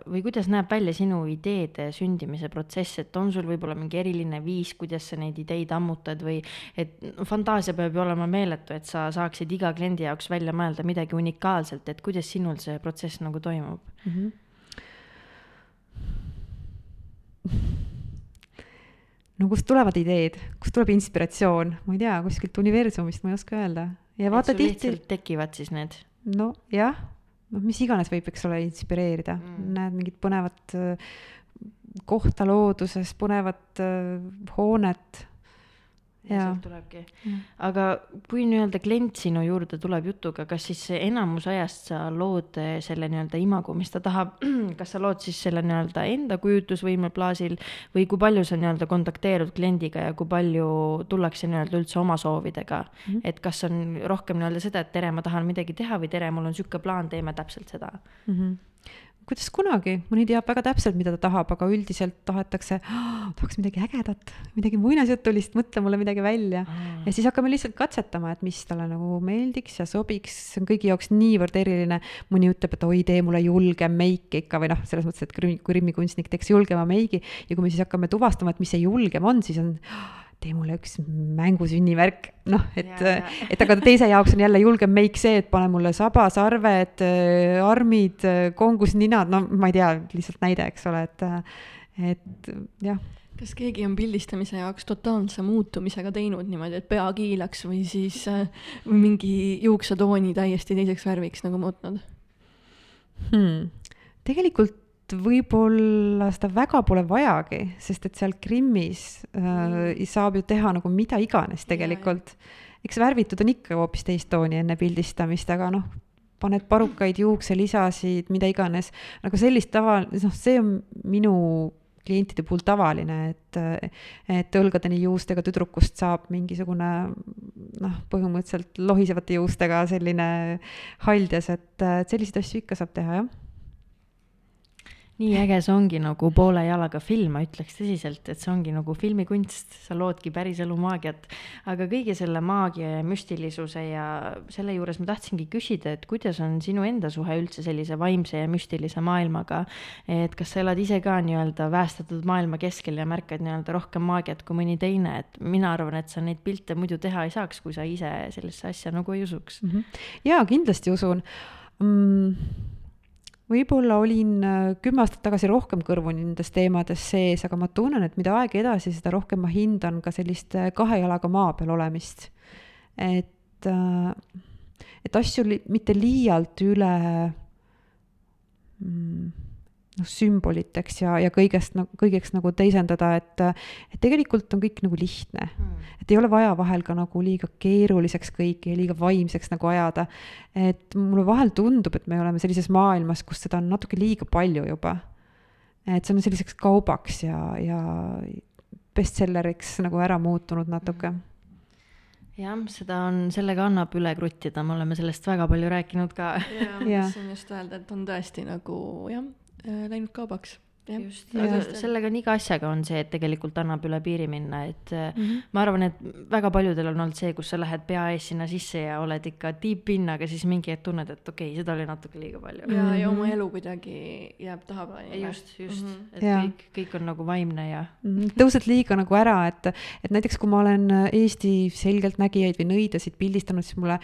S2: või kuidas näeb välja sinu ideede sündimise protsess, et on sul võib-olla mingi eriline viis, kuidas sa neid ideid ammutad või et fantaasia peab ju olema meeletu, et sa saaksid iga kliendi jaoks välja mõelda midagi unikaalselt, et kuidas sinul see protsess nagu toimub mm? -hmm.
S4: no kust tulevad ideed, kust tuleb inspiratsioon, ma ei tea, kuskilt universumist, ma ei oska öelda.
S2: ja vaata tihti. tekivad siis need
S4: nojah, noh, mis iganes võib, eks ole, inspireerida. Mm., näed mingit põnevat äh, kohta looduses, põnevat äh, hoonet
S2: ja sealt tulebki. Aga kui nii-öelda klient sinu juurde tuleb jutuga, kas siis enamus ajast sa lood selle nii-öelda imago, mis ta tahab, [clears throat] kas sa lood siis selle nii-öelda enda kujutlusvõime baasil või kui palju sa nii-öelda kontakteerud kliendiga ja kui palju tullakse nii-öelda üldse oma soovidega? Mm, -hmm. et kas on rohkem nii-öelda seda, et tere, ma tahan midagi teha või tere, mul on sihuke plaan, teeme täpselt seda. Mm.
S4: -hmm kuidas kunagi, mõni teab väga täpselt, mida ta tahab, aga üldiselt tahetakse oh,, tahaks midagi ägedat, midagi muinasjutulist, mõtle mulle midagi välja. Mm.. ja siis hakkame lihtsalt katsetama, et mis talle nagu meeldiks ja sobiks, see on kõigi jaoks niivõrd eriline. mõni ütleb, et oi, tee mulle julgem meik ikka või noh, selles mõttes, et kui rimmikunstnik teeks julgema meigi. Ja kui me siis hakkame tuvastama, et mis see julgem on, siis on oh, tee mulle üks mängusünnivärk, noh, et, et aga teise jaoks on jälle julgem meik see, et pane mulle saba, sarved, äh, armid, äh, kongusninad, no ma ei tea, lihtsalt näide, eks ole, et, et jah
S3: kas keegi on pildistamise jaoks totaalse muutumisega teinud niimoodi, et pea kiilaks või siis äh, mingi juuksetooni täiesti teiseks värviks nagu muutnud
S4: hmm.? tegelikult võib-olla seda väga pole vajagi, sest et seal Krimmis äh, saab ju teha nagu mida iganes tegelikult. eks värvitud on ikka hoopis teist tooni enne pildistamist, aga noh, paned parukaid, juukselisasid, mida iganes, nagu sellist tava, noh, see on minu klientide puhul tavaline, et, et õlgadeni juustega tüdrukust saab mingisugune noh, põhimõtteliselt lohisevate juustega selline haldjas, et, et selliseid asju ikka saab teha, jah
S2: nii äge see ongi nagu poole jalaga film, ma ütleks tõsiselt, et see ongi nagu filmikunst, sa loodki päriselu maagiat. aga kõige selle maagia ja müstilisuse ja selle juures ma tahtsingi küsida, et kuidas on sinu enda suhe üldse sellise vaimse ja müstilise maailmaga. et kas sa elad ise ka nii-öelda väestatud maailma keskel ja märkad nii-öelda rohkem maagiat kui mõni teine, et mina arvan, et sa neid pilte muidu teha ei saaks, kui sa ise sellesse asja nagu ei usuks
S4: mm. -hmm. jaa, kindlasti usun mm võib-olla olin äh, kümme aastat tagasi rohkem kõrvuni nendes teemades sees, aga ma tunnen, et mida aeg edasi, seda rohkem ma hindan ka sellist kahe jalaga maa peal olemist. et, äh, et asju li mitte liialt üle mm, noh, sümboliteks ja, ja kõigest nagu, kõigeks nagu teisendada, et, et tegelikult on kõik nagu lihtne mm.. et ei ole vaja vahel ka nagu liiga keeruliseks kõike ja liiga vaimseks nagu ajada. et mulle vahel tundub, et me oleme sellises maailmas, kus seda on natuke liiga palju juba. et see on selliseks kaubaks ja, ja bestselleriks nagu ära muutunud natuke mm
S2: jah, seda on, sellega annab üle kruttida, me oleme sellest väga palju rääkinud ka.
S3: jaa, ma tahtsin just öelda, et on tõesti nagu jah läinud kaubaks
S2: just, aga sellega on iga asjaga on see, et tegelikult annab üle piiri minna, et mm -hmm. ma arvan, et väga paljudel on olnud see, kus sa lähed pea ees sinna sisse ja oled ikka deep in, aga siis mingi hetk tunned, et okei okay,, seda oli natuke liiga palju.
S3: ja mm, -hmm. ja oma elu kuidagi jääb tahaplaanile.
S2: just, just mm, -hmm. et ja. kõik, kõik on nagu vaimne ja
S4: mm. -hmm. tõused liiga nagu ära, et, et näiteks kui ma olen Eesti selgeltnägijaid või nõidasid pildistanud, siis mulle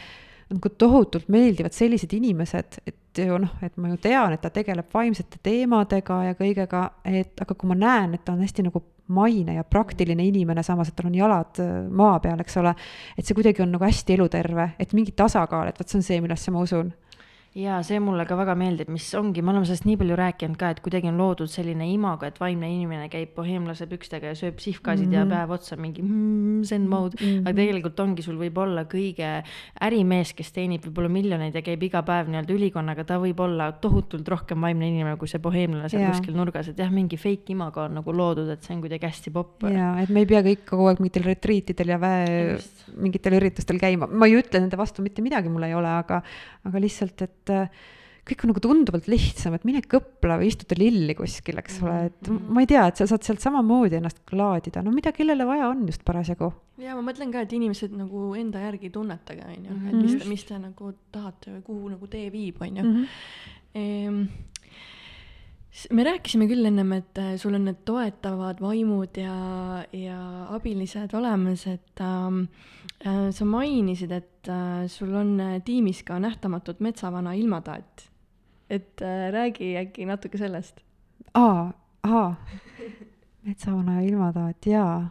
S4: nagu tohutult meeldivad sellised inimesed, et ju noh, et ma ju tean, et ta tegeleb vaimsete teemadega ja kõigega, et aga kui ma näen, et ta on hästi nagu maine ja praktiline inimene, samas et tal on jalad äh, maa peal, eks ole, et see kuidagi on nagu hästi eluterve, et mingi tasakaal, et vot see on see, millesse ma usun
S2: ja see mulle ka väga meeldib, mis ongi, me oleme sellest nii palju rääkinud ka, et kuidagi on loodud selline imago, et vaimne inimene käib boheemlase pükstega ja sööb sihvkaasid mm -hmm. ja mhm. päev otsa mingi mm, zen mode mm, -hmm. aga tegelikult ongi, sul võib olla kõige ärimees, kes teenib võib-olla miljoneid ja käib iga päev nii-öelda ülikonnaga, ta võib olla tohutult rohkem vaimne inimene kui see boheemlane seal yeah. kuskil nurgas, et jah, mingi fake imago on nagu loodud, et see on kuidagi hästi popp.
S4: ja, et me ei pea kõik kogu aeg mingitel retriitidel ja väe mingitel üritustel käima, ma ei ütle nende vastu mitte midagi, mul ei ole, aga, aga lihtsalt, et et äh, kõik on nagu tunduvalt lihtsam, et mine kõpla või istuta lilli kuskil, eks ole, et mm-hmm. ma ei tea, et sa saad sealt samamoodi ennast laadida, no mida kellele vaja on just parasjagu.
S3: ja ma mõtlen ka, et inimesed nagu enda järgi tunnetage, on ju, et mis te, mis te nagu tahate või kuhu nagu tee viib, on ju mm. -hmm. Me rääkisime küll ennem, et äh, sul on need toetavad vaimud ja, ja abilised olemas, et ähm, Äh, sa mainisid, et äh, sul on äh, tiimis ka nähtamatud metsavana ilmataat. et räägi äkki natuke sellest.
S4: aa, aa, metsavana ilmataat, jaa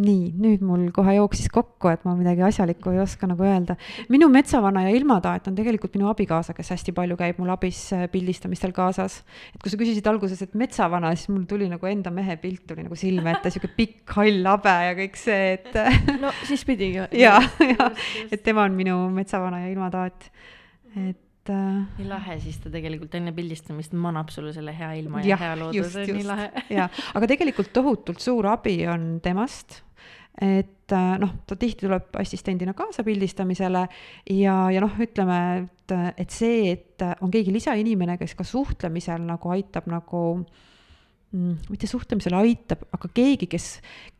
S4: nii, nüüd mul kohe jooksis kokku, et ma midagi asjalikku ei oska nagu öelda. minu metsavana ja ilmataat on tegelikult minu abikaasa, kes hästi palju käib mul abis äh, pildistamistel kaasas. et kui sa küsisid alguses, et metsavana, siis mul tuli nagu enda mehe pilt tuli nagu silme ette, sihuke pikk hall habe ja kõik see, et. [laughs] [laughs]
S3: no siis pidigi.
S4: ja, ja, et tema on minu metsavana ja ilmataat, et et
S2: äh.... nii lahe, siis ta tegelikult enne pildistamist manab sulle selle hea ilma ja, ja hea looduse, nii lahe.
S4: jaa, aga tegelikult tohutult suur abi on temast et äh, noh, ta tihti tuleb assistendina kaasa pildistamisele ja, ja noh, ütleme, et, et see, et on keegi lisainimene, kes ka suhtlemisel nagu aitab nagu mm, mitte suhtlemisel aitab, aga keegi, kes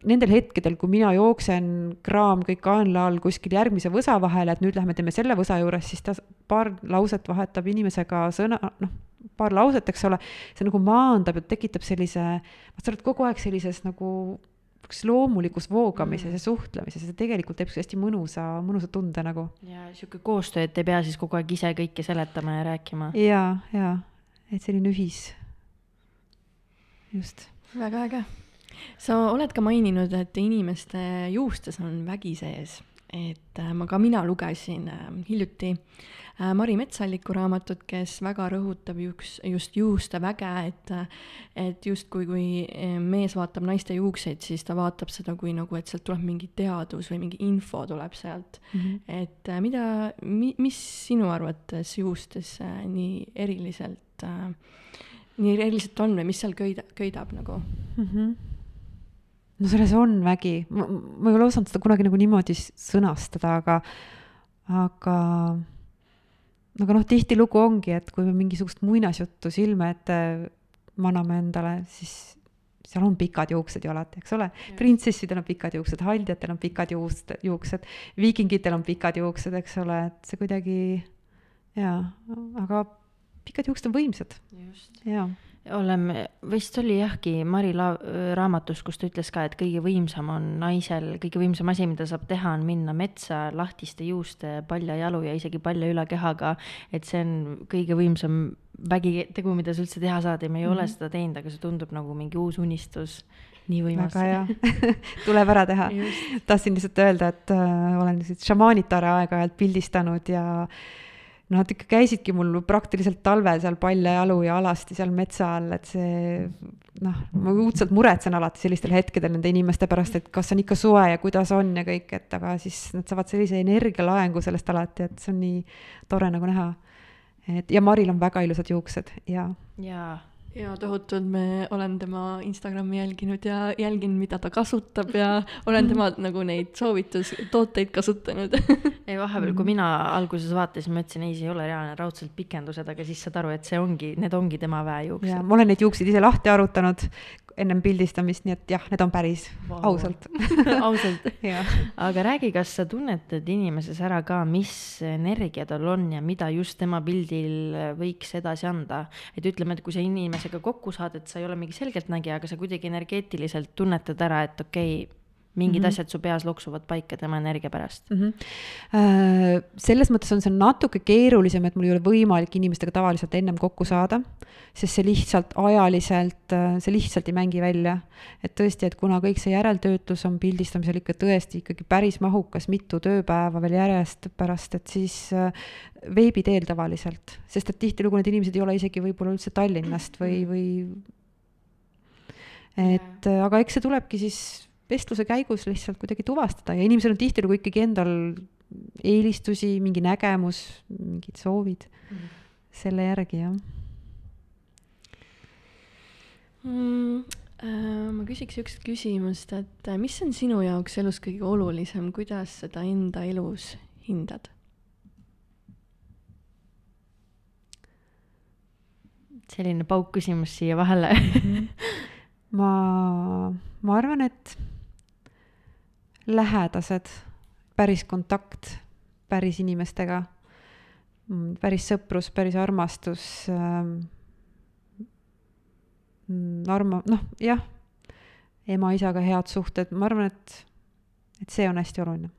S4: nendel hetkedel, kui mina jooksen, kraam kõik kaenla all kuskil järgmise võsa vahele, et nüüd lähme teeme selle võsa juures, siis ta paar lauset vahetab inimesega sõna, noh, paar lauset, eks ole, see nagu maandab ja tekitab sellise, sa oled kogu aeg sellises nagu loomulikus voogamises mm. ja suhtlemises ja see tegelikult teeb hästi mõnusa, mõnusa tunde nagu.
S2: ja sihuke koostöö, et ei pea siis kogu aeg ise kõike seletama ja rääkima.
S4: ja, ja, et selline ühis, just.
S3: väga äge. sa oled ka maininud, et inimeste juustes on vägi sees, et äh, ma ka mina lugesin äh, hiljuti äh, Äh, Mari Metsalliku raamatut, kes väga rõhutab just, just juuste väge, et et justkui, kui eh, mees vaatab naiste juukseid, siis ta vaatab seda kui nagu, et sealt tuleb mingi teadus või mingi info tuleb sealt mm. -hmm. et äh, mida mi,, mis sinu arvates juustes äh, nii eriliselt äh, nii eriliselt on või mis seal köida, köidab nagu mm? -hmm
S4: no selles on vägi, ma, ma ei ole osanud seda kunagi nagu niimoodi sõnastada, aga, aga aga noh, tihtilugu ongi, et kui me mingisugust muinasjuttu silme ette maname endale, siis seal on pikad juuksed ju alati, eks ole. printsessidel on pikad juuksed, haldjatel on pikad juuksed, juuksed, viikingitel on pikad juuksed, eks ole, et see kuidagi jaa, aga pikad juuksed on võimsad. jaa
S2: oleme, vist oli jahki Mari La-, raamatus, kus ta ütles ka, et kõige võimsam on naisel, kõige võimsam asi, mida saab teha, on minna metsa lahtiste juuste, palja jalu ja isegi palja ülakehaga. et see on kõige võimsam vägitegu, mida sa üldse teha saad ja me ei mm -hmm. ole mhm. seda teinud, aga see tundub nagu mingi uus unistus. nii võimas.
S4: väga hea [laughs] tuleb ära teha. tahtsin lihtsalt öelda, et äh, olen selliseid šamaanitare aeg-ajalt pildistanud ja noh, nad ikka käisidki mul praktiliselt talvel seal paljajalu ja alasti seal metsa all, et see noh, ma õudselt muretsen alati sellistel hetkedel nende inimeste pärast, et kas on ikka soe ja kuidas on ja kõik, et aga siis nad saavad sellise energialaengu sellest alati, et see on nii tore nagu näha. et ja Maril on väga ilusad juuksed ja.
S2: jaa
S3: ja tohutult me, olen tema Instagrami jälginud ja jälgin, mida ta kasutab ja olen [laughs] tema nagu neid soovitustooteid kasutanud [laughs]
S2: ei, vahepeal, kui mina alguses vaatasin, ma ütlesin, ei, see ei ole reaalne, raudselt pikendused, aga siis saad aru, et see ongi, need ongi tema väejuuksed.
S4: ma olen neid juukseid ise lahti arutanud ennem pildistamist, nii et jah, need on päris wow., ausalt [laughs]
S2: ausalt aga räägi, kas sa tunnetad inimeses ära ka, mis energia tal on ja mida just tema pildil võiks edasi anda? et ütleme, et kui sa inimesega kokku saad, et sa ei ole mingi selgeltnägija, aga sa kuidagi energeetiliselt tunnetad ära, et okei okay,, mingid mm -hmm. asjad su peas loksuvad paika tema energia pärast
S4: mm. -hmm. selles mõttes on see natuke keerulisem, et mul ei ole võimalik inimestega tavaliselt ennem kokku saada, sest see lihtsalt ajaliselt, äh, see lihtsalt ei mängi välja. et tõesti, et kuna kõik see järeltöötlus on pildistamisel ikka tõesti ikkagi päris mahukas, mitu tööpäeva veel järjest pärast, et siis äh, veebi teel tavaliselt, sest et tihtilugu need inimesed ei ole isegi võib-olla üldse Tallinnast või, või et aga eks see tulebki siis vestluse käigus lihtsalt kuidagi tuvastada ja inimesel on tihtilugu ikkagi endal eelistusi, mingi nägemus, mingid soovid mm. -hmm. selle järgi, jah
S3: mm,. Äh, ma küsiks siukest küsimust, et äh, mis on sinu jaoks elus kõige olulisem, kuidas seda enda elus hindad?
S2: selline pauk-küsimus siia vahele. -hmm. [laughs]
S4: ma, ma arvan, et lähedased, päris kontakt päris inimestega, mm, päris sõprus, päris armastus ähm,, mm, arma-, noh, jah, ema-isaga head suhted, ma arvan, et, et see on hästi oluline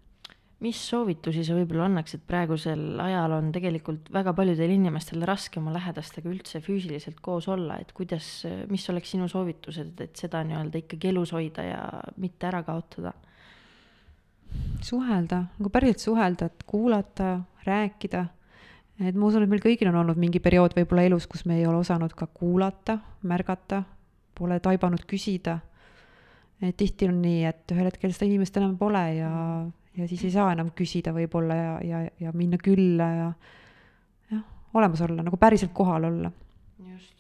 S2: mis soovitusi sa võib-olla annaksid, praegusel ajal on tegelikult väga paljudel inimestel raske oma lähedastega üldse füüsiliselt koos olla, et kuidas, mis oleks sinu soovitused, et seda nii-öelda ikkagi elus hoida ja mitte ära kaotada?
S4: Suhelda, nagu päriselt suhelda, et kuulata, rääkida. et ma usun, et meil kõigil on olnud mingi periood võib-olla elus, kus me ei ole osanud ka kuulata, märgata, pole taibanud küsida. et tihti on nii, et ühel hetkel seda inimest enam pole ja, ja siis ei saa enam küsida võib-olla ja, ja, ja minna külla ja jah, olemas olla, nagu päriselt kohal olla.
S2: just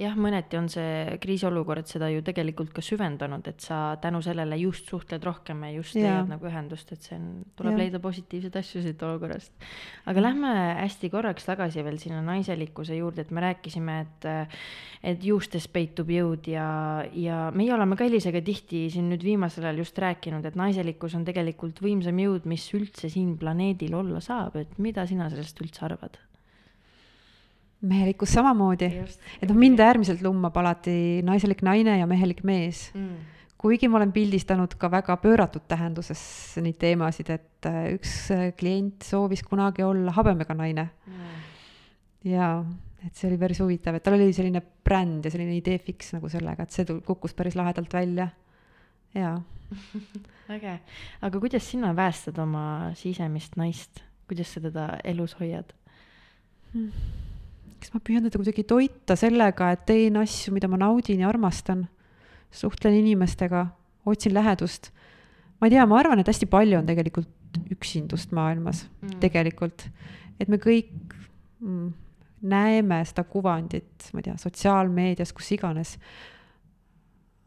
S2: jah, mõneti on see kriisiolukord seda ju tegelikult ka süvendanud, et sa tänu sellele just suhtled rohkem ja just leiad nagu ühendust, et see on, tuleb ja. leida positiivseid asju siit olukorrast. aga lähme hästi korraks tagasi veel sinna naiselikkuse juurde, et me rääkisime, et, et juustes peitub jõud ja, ja meie oleme ka Elisega tihti siin nüüd viimasel ajal just rääkinud, et naiselikkus on tegelikult võimsam jõud, mis üldse siin planeedil olla saab, et mida sina sellest üldse arvad?
S4: Mehelikkus samamoodi, et noh, mind äärmiselt lummab alati naiselik naine ja mehelik mees mm. kuigi ma olen pildistanud ka väga pööratud tähenduses neid teemasid, et äh, üks äh, klient soovis kunagi olla habemega naine mm.. ja, et see oli päris huvitav, et tal oli selline bränd ja selline idee fiks nagu sellega, et see kukkus päris lahedalt välja. jaa [laughs]
S2: äge, aga kuidas sina päästad oma sisemist naist, kuidas sa teda elus hoiad
S4: mm.? Eks ma püüan teda kuidagi toita sellega, et teen asju, mida ma naudin ja armastan. suhtlen inimestega, otsin lähedust. ma ei tea, ma arvan, et hästi palju on tegelikult üksindust maailmas mm., tegelikult. et me kõik mm, näeme seda kuvandit, ma ei tea, sotsiaalmeedias, kus iganes.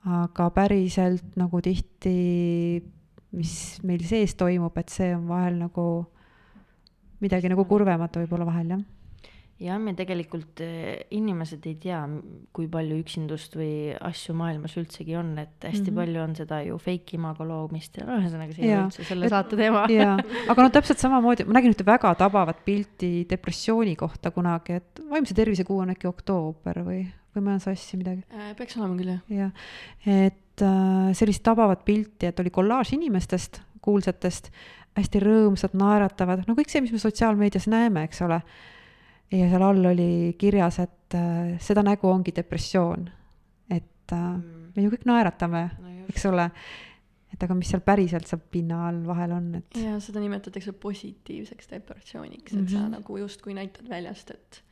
S4: aga päriselt nagu tihti, mis meil sees toimub, et see on vahel nagu midagi nagu kurvemat võib-olla vahel, jah
S2: jah, me tegelikult eh, inimesed ei tea, kui palju üksindust või asju maailmas üldsegi on, et hästi mm -hmm. palju on seda ju fake imago loomist ja no ühesõnaga see ei ole üldse selle saate teema.
S4: jaa, [laughs] aga no täpselt samamoodi, ma nägin ühte väga tabavat pilti depressiooni kohta kunagi, et vaimse tervise kuu on äkki oktoober või, või ma ajan sassi midagi
S3: äh,? peaks olema küll, jah.
S4: jah, et äh, sellist tabavat pilti, et oli kollaaž inimestest, kuulsatest, hästi rõõmsad, naeratavad, no kõik see, mis me sotsiaalmeedias näeme, eks ole ja seal all oli kirjas, et äh, seda nägu ongi depressioon. et äh, mm. me ju kõik naeratame no, eks ole, et aga mis seal päriselt seal pinna all vahel on, et.
S3: ja seda nimetatakse positiivseks depressiooniks, et mm -hmm. sa mhm. nagu justkui näitad väljast, et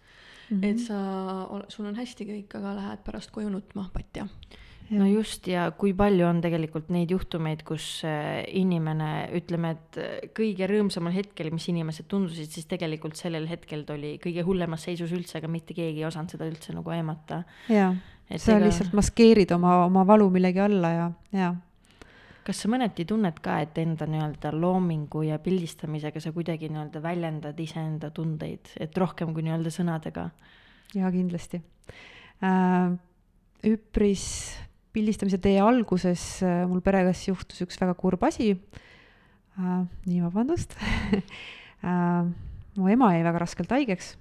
S3: mm, -hmm. et sa, sul on hästi kõik, aga lähed pärast koju nutma, patja
S2: no just ja kui palju on tegelikult neid juhtumeid, kus äh, inimene, ütleme, et äh, kõige rõõmsamal hetkel, mis inimesed tundusid, siis tegelikult sellel hetkel ta oli kõige hullemas seisus üldse, aga mitte keegi ei osanud seda üldse nagu aimata.
S4: jaa, sa ega... lihtsalt maskeerid oma, oma valu millegi alla ja, jaa
S2: kas sa mõneti tunned ka, et enda nii-öelda loomingu ja pildistamisega sa kuidagi nii-öelda väljendad iseenda tundeid, et rohkem kui nii-öelda sõnadega?
S4: jaa, kindlasti äh,. üpris pildistamise tee alguses äh, mul peres juhtus üks väga kurb asi äh,. nii, vabandust äh, mu ema jäi väga raskelt haigeks.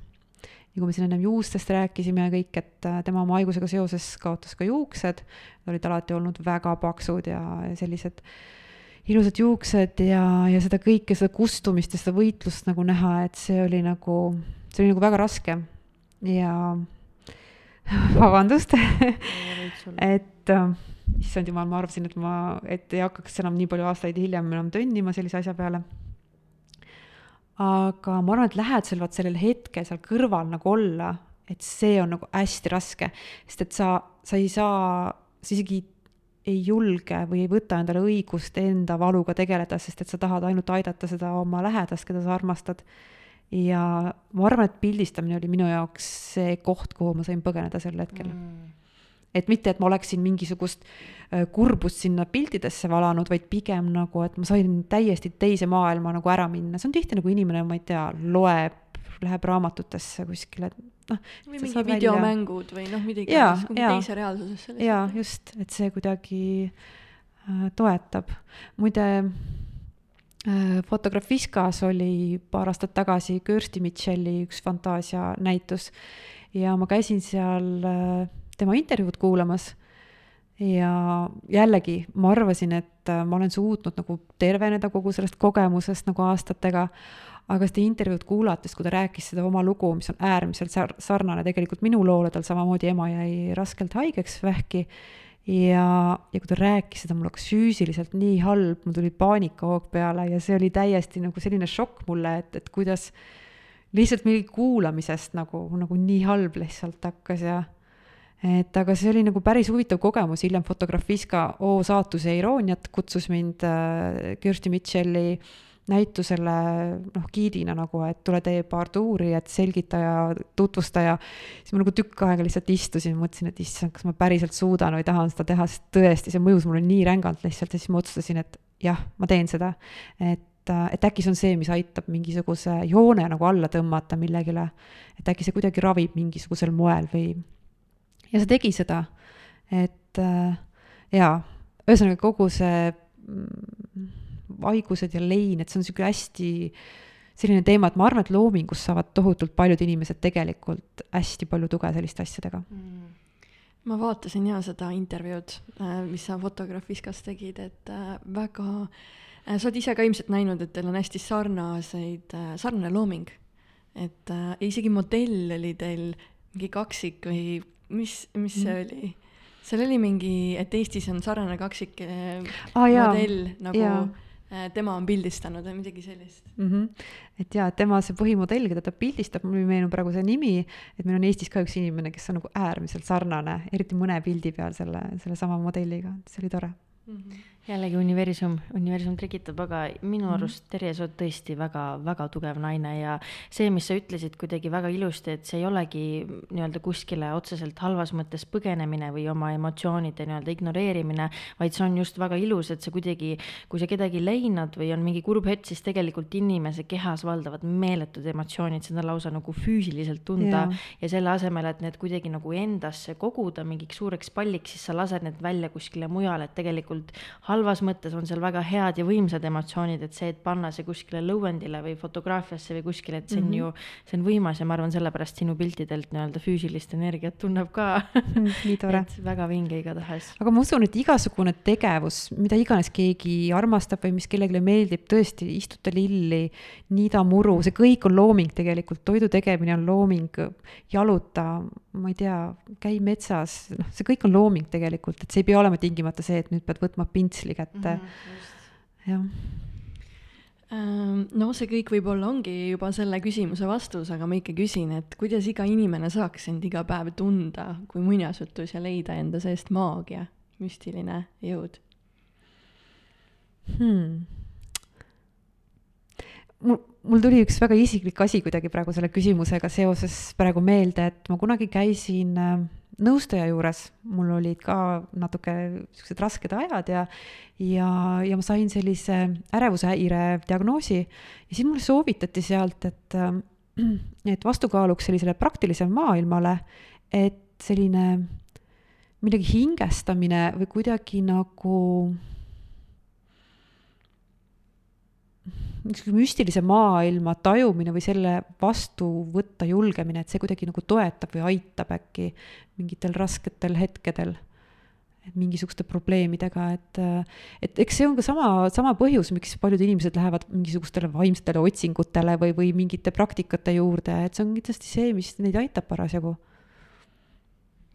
S4: ja kui me siin ennem juustest rääkisime ja kõik, et äh, tema oma haigusega seoses kaotas ka juuksed, nad olid alati olnud väga paksud ja, ja sellised ilusad juuksed ja, ja seda kõike, seda kustumist ja seda võitlust nagu näha, et see oli nagu, see oli nagu väga raske ja vabandust et äh, issand jumal, ma arvasin, et ma, et ei hakkaks enam nii palju aastaid hiljem enam tönnima sellise asja peale. aga ma arvan, et lähed seal vaat sellel hetkel seal kõrval nagu olla, et see on nagu hästi raske, sest et sa, sa ei saa, sa isegi ei julge või ei võta endale õigust enda valuga tegeleda, sest et sa tahad ainult aidata seda oma lähedast, keda sa armastad ja ma arvan, et pildistamine oli minu jaoks see koht, kuhu ma sain põgeneda sel hetkel mm. Et mitte, et ma oleksin mingisugust äh, kurbust sinna piltidesse valanud, vaid pigem nagu, et ma sain täiesti teise maailma nagu ära minna, see on tihti nagu inimene, ma ei tea, loeb, läheb raamatutesse kuskile,
S3: noh. või mingi videomängud või noh, midagi teise reaalsusesse.
S4: jaa, just, et see kuidagi äh, toetab. muide Äh, Fotografiskas oli paar aastat tagasi Kirsti Mitchell'i üks fantaasianäitus ja ma käisin seal äh, tema intervjuud kuulamas. Ja jällegi ma arvasin, et äh, ma olen suutnud nagu terveneda kogu sellest kogemusest nagu aastatega, aga seda intervjuud kuulates, kui ta rääkis seda oma lugu, mis on äärmiselt sar-, sarnane tegelikult minu loole, tal samamoodi ema jäi raskelt haigeks, vähki, ja, ja kui ta rääkis seda, mul hakkas füüsiliselt nii halb, mul tuli paanikahoog peale ja see oli täiesti nagu selline šokk mulle, et, et kuidas lihtsalt mingi kuulamisest nagu, nagu nii halb lihtsalt hakkas ja et aga see oli nagu päris huvitav kogemus, hiljem Fotografiska O saatuse irooniat kutsus mind äh, Kirsti Mitchell'i äh, näitusele noh, giidina nagu, et tule tee paar tuuri, et selgita ja tutvusta ja siis ma nagu tükk aega lihtsalt istusin, mõtlesin, et issand, kas ma päriselt suudan või tahan seda teha, sest tõesti, see mõjus mulle nii rängalt lihtsalt ja siis ma otsustasin, et jah, ma teen seda. et, et äkki see on see, mis aitab mingisuguse joone nagu alla tõmmata millegile, et äkki see kuidagi ravib mingisugusel moel või, ja see tegi seda, et jaa, ühesõnaga kogu see mm, haigused ja lein, et see on niisugune hästi selline teema, et ma arvan, et loomingus saavad tohutult paljud inimesed tegelikult hästi palju tuge selliste asjadega. Mm.
S3: Ma vaatasin ja seda intervjuud, äh, mis sa Fotografiskas tegid, et äh, väga, äh, sa oled ise ka ilmselt näinud, et teil on hästi sarnaseid, sarnane looming. et äh, isegi modell oli teil mingi kaksik või mis, mis see mm. oli? seal oli mingi, et Eestis on sarnane kaksik ah, modell nagu jaa Äh, tema on pildistanud või midagi sellist
S4: mm. -hmm. et jaa, tema see põhimodell, keda ta pildistab, mul ei meenu praegu see nimi, et meil on Eestis ka üks inimene, kes on nagu äärmiselt sarnane, eriti mõne pildi peal selle, sellesama modelliga, see oli tore mm.
S2: -hmm jällegi universum, universum trikitab, aga minu
S4: Mhm.
S2: arust Terje, sa oled tõesti väga-väga tugev naine ja see, mis sa ütlesid kuidagi väga ilusti, et see ei olegi nii-öelda kuskile otseselt halvas mõttes põgenemine või oma emotsioonide nii-öelda ignoreerimine, vaid see on just väga ilus, et sa kuidagi, kui sa kedagi leinad või on mingi kurb hetk, siis tegelikult inimese kehas valdavad meeletud emotsioonid, seda lausa nagu füüsiliselt tunda
S4: Jaa.
S2: ja selle asemel, et need kuidagi nagu endasse koguda mingiks suureks palliks, siis sa lased need välja kuskile mujale, et tegelikult halvas mõttes on seal väga head ja võimsad emotsioonid, et see, et panna see kuskile lõuendile või fotograafiasse või kuskile, et see on mm -hmm. ju, see on võimas ja ma arvan, sellepärast sinu piltidelt nii-öelda füüsilist energiat tunneb ka
S4: nii [laughs] tore
S2: väga vinge igatahes.
S4: aga ma usun, et igasugune tegevus, mida iganes keegi armastab või mis kellelegi meeldib, tõesti, istuta lilli, niida muru, see kõik on looming tegelikult, toidu tegemine on looming, jaluta, ma ei tea, käi metsas, noh, see kõik on looming tegelikult, et see ei pea olema tingimata see, et nüüd pead võtma pintsli kätte mm, -hmm. jah.
S3: Ähm, no see kõik võib-olla ongi juba selle küsimuse vastus, aga ma ikka küsin, et kuidas iga inimene saaks end iga päev tunda kui muinasjutus ja leida enda seest maagia, müstiline jõud?
S4: hmm. Mul, mul tuli üks väga isiklik asi kuidagi praegu selle küsimusega seoses praegu meelde, et ma kunagi käisin äh, nõustaja juures, mul olid ka natuke siuksed rasked ajad ja, ja, ja ma sain sellise ärevushäire diagnoosi. Ja siis mulle soovitati sealt, et, äh, et vastukaaluks sellisele praktilisele maailmale, et selline millegi hingestamine või kuidagi nagu müstilise maailma tajumine või selle vastu võtta julgemine, et see kuidagi nagu toetab või aitab äkki mingitel rasketel hetkedel, et mingisuguste probleemidega, et, et eks see on ka sama, sama põhjus, miks paljud inimesed lähevad mingisugustele vaimsetele otsingutele või, või mingite praktikate juurde, et see on kindlasti see, mis neid aitab parasjagu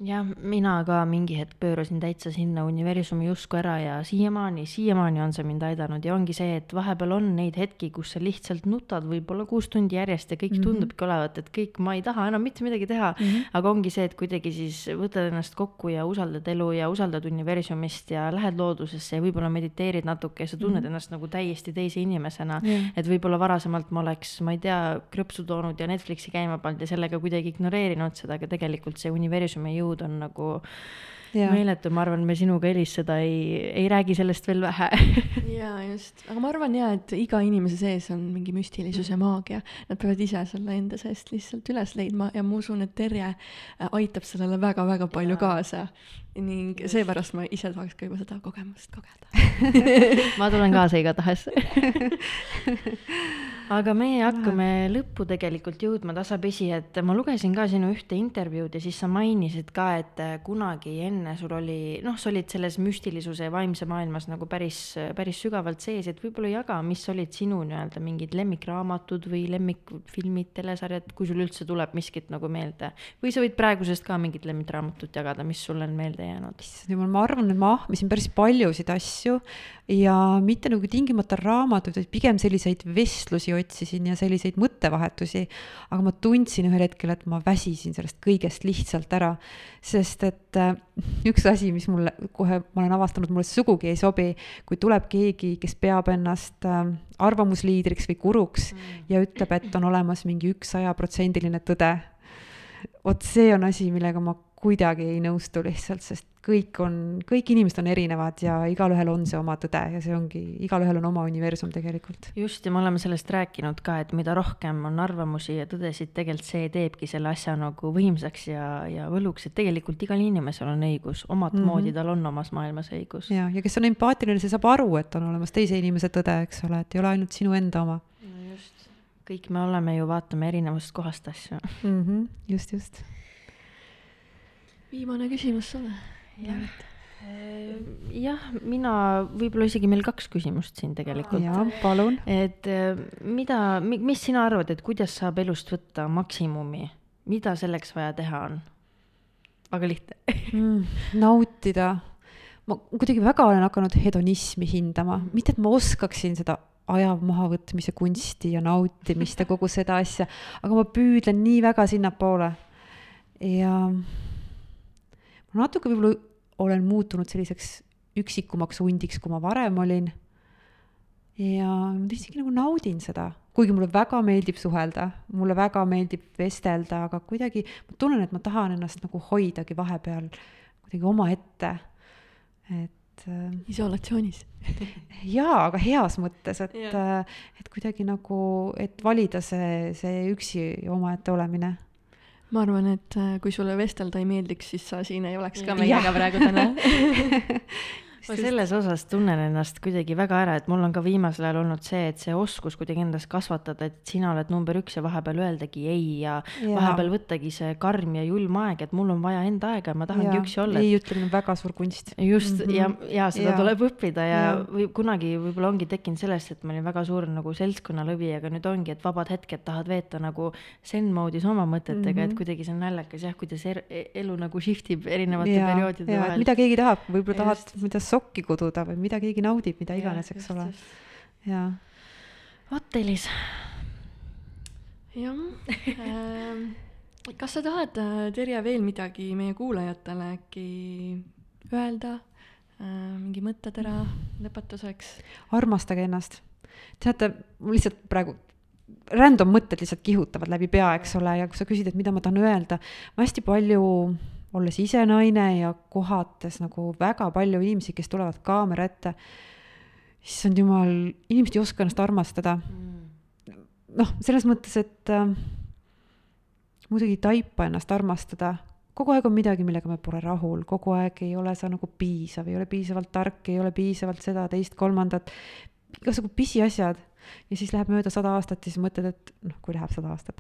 S2: jah, mina ka mingi hetk pöörasin täitsa sinna universumi usku ära ja siiamaani, siiamaani on see mind aidanud ja ongi see, et vahepeal on neid hetki, kus sa lihtsalt nutad võib-olla kuus tundi järjest ja kõik mm. -hmm. tundubki olevat, et kõik, ma ei taha enam mitte midagi teha mm. -hmm. aga ongi see, et kuidagi siis võtad ennast kokku ja usaldad elu ja usaldad universumist ja lähed loodusesse ja võib-olla mediteerid natuke ja sa tunned mm -hmm. ennast nagu täiesti teise inimesena
S4: Jah.
S2: et võib-olla varasemalt ma oleks, ma ei tea, krõpsu toonud ja Netflixi käima pannud ja sellega kuidagi ignoreerinud seda, aga tegelikult see universumi jõud on nagu
S4: Jaa.
S2: meeletu, ma arvan, me sinuga, Elis, seda ei, ei räägi sellest veel vähe [laughs]
S3: jaa, just, aga ma arvan jaa, et iga inimese sees on mingi müstilisus ja maagia. Nad peavad ise selle enda seest lihtsalt üles leidma ja ma usun, et Terje äh, aitab sellele väga-väga palju
S2: Jaa.
S3: kaasa. Ning seepärast ma ise tahaks ka juba seda kogemust kogeda. [laughs]
S2: ma tulen kaasa igatahes [laughs] aga meie hakkame lõppu tegelikult jõudma tasapisi, et ma lugesin ka sinu ühte intervjuud ja siis sa mainisid ka, et kunagi enne sul oli, noh, sa olid selles müstilisuse ja vaimse maailmas nagu päris, päris sügavalt sees, et võib-olla jaga, mis olid sinu nii-öelda mingid lemmikraamatud või lemmikfilmid, telesarjad, kui sul üldse tuleb miskit nagu meelde. või sa võid praegusest ka mingit lemmikraamatut jagada, mis sulle on meelde jäänud?
S4: issand jumal, ma arvan, et ma ahmisin päris paljusid asju ja mitte nagu tingimata raamatuid, vaid pigem selliseid vestlusi otsisin ja selliseid mõttevahetusi. aga ma tundsin ühel hetkel, et ma väsisin sellest kõigest lihtsalt ära, sest et äh, üks asi, mis mulle kohe, ma olen avastanud, mulle sugugi ei sobi, kui tuleb keegi, kes peab ennast äh, arvamusliidriks või guruks mm. ja ütleb, et on olemas mingi üks sajaprotsendiline tõde vot see on asi, millega ma kuidagi ei nõustu lihtsalt, sest kõik on, kõik inimesed on erinevad ja igalühel on see oma tõde ja see ongi, igalühel on oma universum tegelikult.
S2: just, ja me oleme sellest rääkinud ka, et mida rohkem on arvamusi ja tõdesid, tegelikult see teebki selle asja nagu võimsaks ja, ja võluks, et tegelikult igal inimesel on õigus, omat mm -hmm. moodi tal on omas maailmas õigus.
S4: ja, ja kes on empaatiline, see saab aru, et on olemas teise inimese tõde, eks ole, et ei ole ainult sinu enda oma
S2: no just, kõik me oleme ju, vaatame erinevast kohast asju
S4: mm. -hmm, just, just.
S3: Viimane küsimus sulle.
S2: jah, mina, võib-olla isegi meil kaks küsimust siin tegelikult.
S4: jaa, palun.
S2: et eh, mida, mis sina arvad, et kuidas saab elust võtta maksimumi, mida selleks vaja teha on? väga lihtne
S4: mm, [laughs] nautida. ma kuidagi väga olen hakanud hedonismi hindama, mitte et ma oskaksin seda aja mahavõtmise kunsti ja nautimist ja kogu seda asja, aga ma püüdlen nii väga sinnapoole. ja ma natuke võib-olla olen muutunud selliseks üksikumaks hundiks, kui ma varem olin. ja ma isegi nagu naudin seda, kuigi mulle väga meeldib suhelda, mulle väga meeldib vestelda, aga kuidagi ma tunnen, et ma tahan ennast nagu hoidagi vahepeal kuidagi omaette. et äh,
S3: isolatsioonis
S4: jaa, aga heas mõttes, et,
S3: Jah.
S4: et kuidagi nagu, et valida see, see üksi omaette olemine
S3: ma arvan, et äh, kui sulle vestelda ei meeldiks, siis sa siin ei oleks ka meiega praegu täna [laughs]
S2: ma selles osas tunnen ennast kuidagi väga ära, et mul on ka viimasel ajal olnud see, et see oskus kuidagi endas kasvatada, et sina oled number üks ja vahepeal öeldagi ei ja, ja. vahepeal võttagi see karm ja julm aeg, et mul on vaja enda aega ja ma tahangi
S4: Jaa,
S2: üksi olla.
S4: ei ütlemine on väga suur kunst.
S2: just mm -hmm. ja, ja seda ja. tuleb õppida ja, ja. või kunagi võib-olla ongi tekkinud sellest, et ma olin väga suur nagu seltskonnalõvi, aga nüüd ongi, et vabad hetked tahad veeta nagu zen mode'is oma mõtetega mm, -hmm. et
S4: Mhm.
S2: kuidagi see on naljakas jah, kuidas er, elu nagu shift ib erinevate
S4: ja,
S2: perioodide
S4: ja et
S2: vahel.
S4: mida keegi tahab, võib-olla
S2: Ja
S4: tahad, ei tea, sokki kududa või mida keegi naudib, mida iganes, eks ole. jaa.
S2: vot, Elis
S3: jah ähm, kas sa tahad, äh, Terje, veel midagi meie kuulajatele äkki öelda äh, mingi mõttetera lõpetuseks?
S4: armastage ennast. teate, mul lihtsalt praegu random mõtted lihtsalt kihutavad läbi pea, eks ole, ja kui sa küsid, et mida ma tahan öelda, ma hästi palju, olles ise naine ja kohates nagu väga palju inimesi, kes tulevad kaamera ette, issand jumal, inimesed ei oska ennast armastada. noh, selles mõttes, et äh, muidugi ei taipa ennast armastada, kogu aeg on midagi, millega me pole rahul, kogu aeg ei ole sa nagu piisav, ei ole piisavalt tark, ei ole piisavalt seda, teist, kolmandat, igasugu pisiasjad. ja siis läheb mööda sada aastat ja siis mõtled, et noh, kui läheb sada aastat,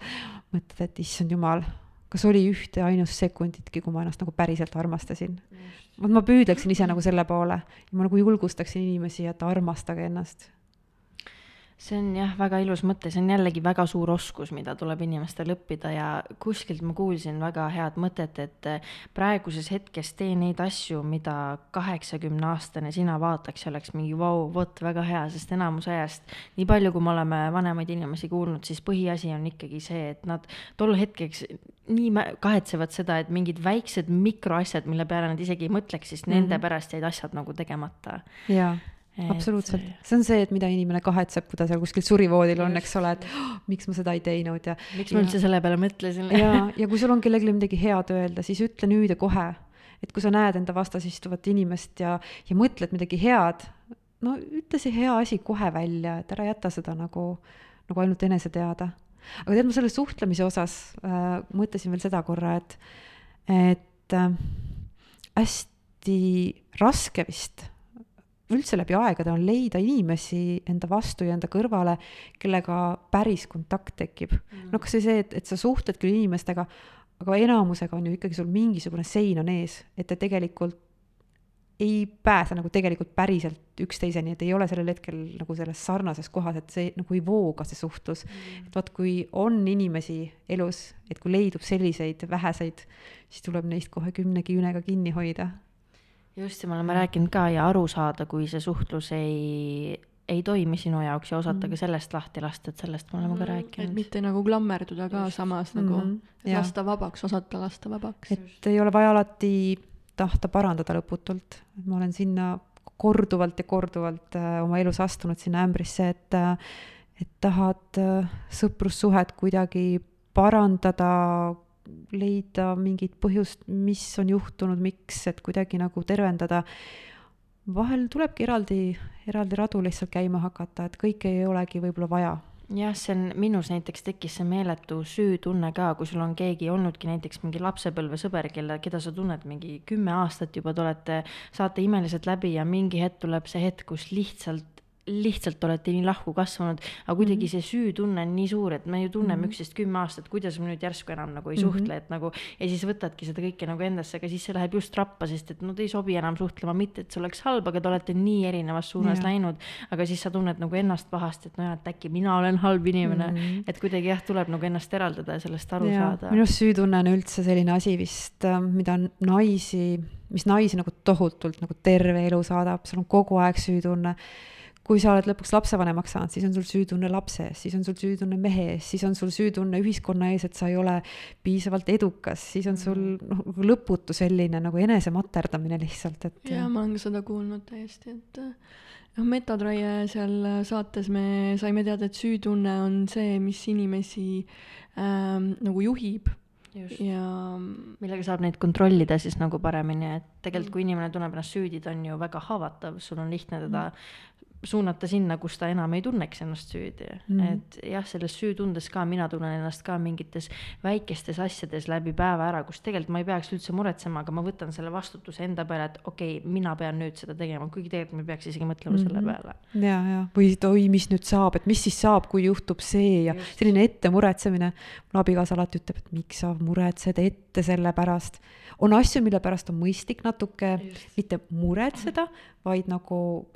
S4: mõtled, et issand jumal, kas oli ühte ainust sekunditki, kui ma ennast nagu päriselt armastasin. vot ma püüdleksin ise nagu selle poole. Ja ma nagu julgustaksin inimesi, et armastage ennast
S2: see on jah, väga ilus mõte, see on jällegi väga suur oskus, mida tuleb inimestel õppida ja kuskilt ma kuulsin väga head mõtet, et eh, praeguses hetkes tee neid asju, mida kaheksakümne aastane sina vaataks ja oleks mingi vau, vot väga hea, sest enamus ajast, nii palju, kui me oleme vanemaid inimesi kuulnud, siis põhiasi on ikkagi see, et nad tol hetkeks nii kahetsevad seda, et mingid väiksed mikroasjad, mille peale nad isegi ei mõtleks, siis mm -hmm. nende pärast jäid asjad nagu tegemata.
S4: jaa absoluutselt, see on see, et mida inimene kahetseb, kui ta seal kuskil surivoodil on, eks ole, et oh, miks ma seda ei teinud ja.
S2: miks ma üldse selle peale mõtlesin?
S4: ja, ja kui sul on kellelegi midagi head öelda, siis ütle nüüd ja kohe. et kui sa näed enda vastas istuvat inimest ja, ja mõtled midagi head, no ütle see hea asi kohe välja, et ära jäta seda nagu, nagu ainult enese teada. aga tead, ma selle suhtlemise osas äh, mõtlesin veel seda korra, et, et äh, hästi raske vist üldse läbi aegade on leida inimesi enda vastu ja enda kõrvale, kellega päris kontakt tekib. Mm.. no kas või see, et, et sa suhtled küll inimestega, aga enamusega on ju ikkagi sul mingisugune sein on ees, et te tegelikult ei pääse nagu tegelikult päriselt üksteiseni, et ei ole sellel hetkel nagu selles sarnases kohas, et see nagu ei vooga, see suhtlus. Mm.. et vot, kui on inimesi elus, et kui leidub selliseid väheseid, siis tuleb neist kohe kümne küünega kinni hoida
S2: just, ja me oleme rääkinud ka ja aru saada, kui see suhtlus ei, ei toimi sinu jaoks ja osata mm. ka sellest lahti lasta, et sellest me oleme ka
S3: et
S2: rääkinud.
S3: mitte nagu klammerduda ka Just. samas nagu
S4: Mhm,
S3: mm,
S4: jaa.
S3: lasta vabaks, osata lasta vabaks.
S4: et ei ole vaja alati tahta parandada lõputult, et ma olen sinna korduvalt ja korduvalt äh, oma elus astunud sinna ämbrisse, et äh, et tahad äh, sõprussuhet kuidagi parandada, leida mingit põhjust, mis on juhtunud, miks, et kuidagi nagu tervendada. vahel tulebki eraldi, eraldi radu lihtsalt käima hakata, et kõike ei olegi võib-olla vaja
S2: jah, see on, minus näiteks tekkis see meeletu süütunne ka, kui sul on keegi olnudki näiteks mingi lapsepõlvesõber, kelle, keda sa tunned mingi kümme aastat juba, te olete, saate imeliselt läbi ja mingi hetk tuleb see hetk, kus lihtsalt lihtsalt olete nii lahku kasvanud, aga kuidagi
S4: Mhm.
S2: see süütunne on nii suur, et me ju tunneme
S4: Mhm.
S2: üksteist kümme aastat, kuidas me nüüd järsku enam nagu ei
S4: Mhm.
S2: suhtle, et nagu ja siis võtadki seda kõike nagu endasse, aga siis see läheb just rappa, sest et no te ei sobi enam suhtlema, mitte et see oleks halb, aga te olete nii erinevas suunas
S4: Jah.
S2: läinud, aga siis sa tunned nagu ennast pahasti, et nojah, et äkki mina olen halb inimene mm. -hmm. et kuidagi jah, tuleb nagu ennast eraldada ja sellest aru
S4: Jaa,
S2: saada.
S4: minu arust süütunne on üldse selline asi vist, mida on naisi, mis naisi nagu tohutult nagu terve elu saadab, sul on kogu aeg süütunne. Kui sa oled lõpuks lapsevanemaks saanud, siis on sul süütunne lapse ees, siis on sul süütunne mehe ees, siis on sul süütunne ühiskonna ees, et sa ei ole piisavalt edukas, siis on sul noh, lõputu selline nagu enesematerdamine lihtsalt, et.
S3: jaa, ma olen ka seda kuulnud täiesti, et noh, Metatraie seal saates me saime teada, et süütunne on see, mis inimesi ähm, nagu juhib
S2: Just.
S3: ja
S2: millega saab neid kontrollida siis nagu paremini, et tegelikult kui inimene tunneb ennast süüdi, ta on ju väga haavatav, sul on lihtne teda suunata sinna, kus ta enam ei tunneks ennast süüdi mm. -hmm. et jah, selles süütundes ka mina tunnen ennast ka mingites väikestes asjades läbi päeva ära, kus tegelikult ma ei peaks üldse muretsema, aga ma võtan selle vastutuse enda peale, et okei okay,, mina pean nüüd seda tegema, kuigi tegelikult ma ei peaks isegi mõtlema mm -hmm. selle peale.
S4: ja, ja, või et oi, mis nüüd saab, et mis siis saab, kui juhtub see ja Just. selline ette muretsemine. mul abikaasa alati ütleb, et miks sa muretsed ette selle pärast. on asju, mille pärast on mõistlik natuke Just. mitte muretseda, vaid nagu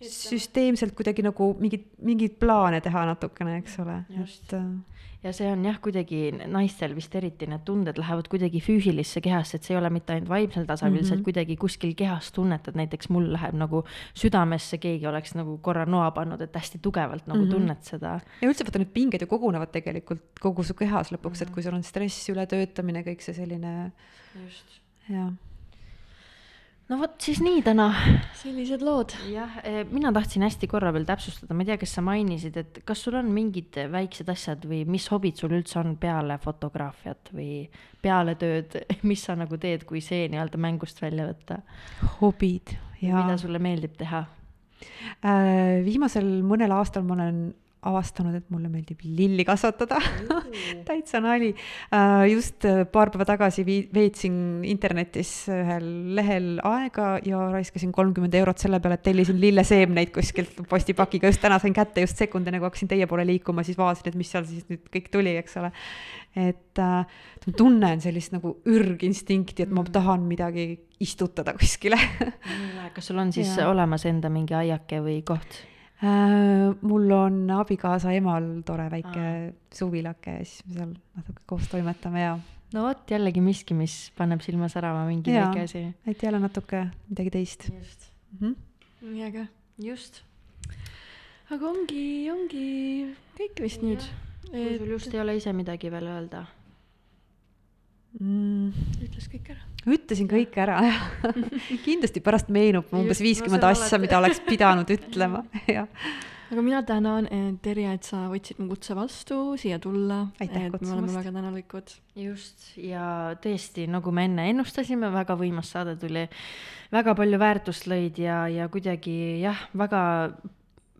S4: süsteemselt kuidagi nagu mingeid, mingeid plaane teha natukene, eks ole, et. äh,
S2: ja see on jah, kuidagi naistel vist eriti need tunded lähevad kuidagi füüsilisse kehasse, et see ei ole mitte ainult vaimsel tasandil mm, -hmm. sa kuidagi kuskil kehas tunnetad, näiteks mul läheb nagu südamesse, keegi oleks nagu korra noa pannud, et hästi tugevalt nagu mm -hmm. tunned seda.
S4: ja üldse vaata, need pinged ju kogunevad tegelikult kogu su kehas lõpuks mm, -hmm. et kui sul on stress, ületöötamine, kõik see selline.
S2: just.
S4: jah
S2: no vot siis nii täna.
S3: sellised lood.
S2: jah, mina tahtsin hästi korra veel täpsustada, ma ei tea, kas sa mainisid, et kas sul on mingid väiksed asjad või mis hobid sul üldse on peale fotograafiat või peale tööd, [laughs] mis sa nagu teed, kui see nii-öelda mängust välja võtta?
S4: hobid, jaa.
S2: mida sulle meeldib teha?
S4: Äh, viimasel mõnel aastal ma olen avastanud, et mulle meeldib lilli kasvatada [laughs] täitsa nali. Äh, just äh, paar päeva tagasi vii-, veetsin internetis ühel lehel aega ja raiskasin kolmkümmend eurot selle peale, et tellisin lilleseemneid kuskilt postipakiga, just täna sain kätte just sekund enne, kui hakkasin teie poole liikuma, siis vaatasin, et mis seal siis nüüd kõik tuli, eks ole. et äh, ma tunnen sellist nagu ürginstinkti, et ma mm. tahan midagi istutada kuskile [laughs]
S2: kas sul on siis ja. olemas enda mingi aiake või koht?
S4: Äh, mul on abikaasa emal tore väike Aa. suvilake ja siis me seal natuke koos toimetame ja.
S2: no vot, jällegi miski, mis paneb silma särama, mingi ja, väike asi.
S4: et jälle natuke midagi teist.
S2: just
S3: mm. -hmm. nii äge.
S2: just.
S3: aga ongi, ongi kõik vist ja. nüüd.
S2: kui sul just ei ole ise midagi veel öelda
S3: mm.. ütles kõik ära.
S4: ütlesin kõik ära, jah [laughs] kindlasti pärast meenub umbes viiskümmend asja, mida oleks pidanud ütlema, [laughs] [laughs] jah.
S3: aga mina tänan, Terje, et sa võtsid mu kutse vastu siia tulla. et me oleme väga tänulikud.
S2: just, ja tõesti, nagu me enne ennustasime, väga võimas saade tuli. väga palju väärtust lõid ja, ja kuidagi jah, väga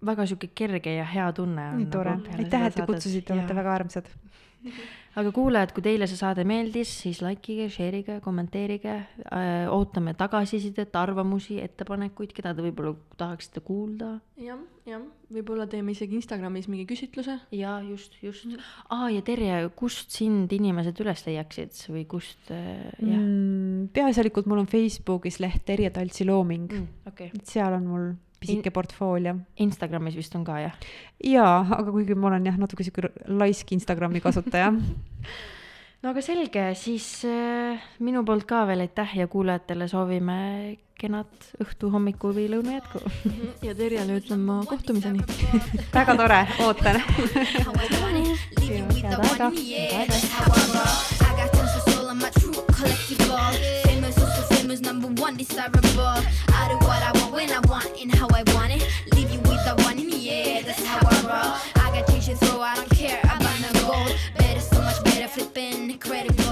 S2: väga sihuke kerge ja hea tunne
S4: on. nii tore nagu,, aitäh, et te kutsusite, olete väga armsad
S2: aga kuulajad, kui teile see saade meeldis, siis likeige, share'ige, kommenteerige äh,, ootame tagasisidet, arvamusi, ettepanekuid, keda te võib-olla tahaksite kuulda
S3: ja,. jah, jah, võib-olla teeme isegi Instagramis mingi küsitluse.
S2: ja just, just mm. -hmm. aa ah, ja Terje, kust sind inimesed üles leiaksid või kust äh,, jah
S4: mm,? peaasjalikult mul on Facebookis leht Terje Taltsi looming mm,.
S2: Okay.
S4: seal on mul pisike portfoolio.
S2: Instagramis vist on ka, jah?
S4: jaa, aga kuigi ma olen jah, natuke sihuke laisk Instagrami kasutaja [laughs]
S2: no aga selge, siis äh, minu poolt ka veel aitäh ja kuulajatele soovime kenat õhtu, hommiku või lõuna jätku [laughs]
S3: ja Terjele ütlen ma kohtumiseni [laughs]
S4: väga tore, ootan
S2: head aega.
S1: was number one desirable. I do what I want when I want and how I want it. Leave you with the one in the air, that's how I roll. I got change to throw, I don't care about no gold. Better, so much better, flipping incredible.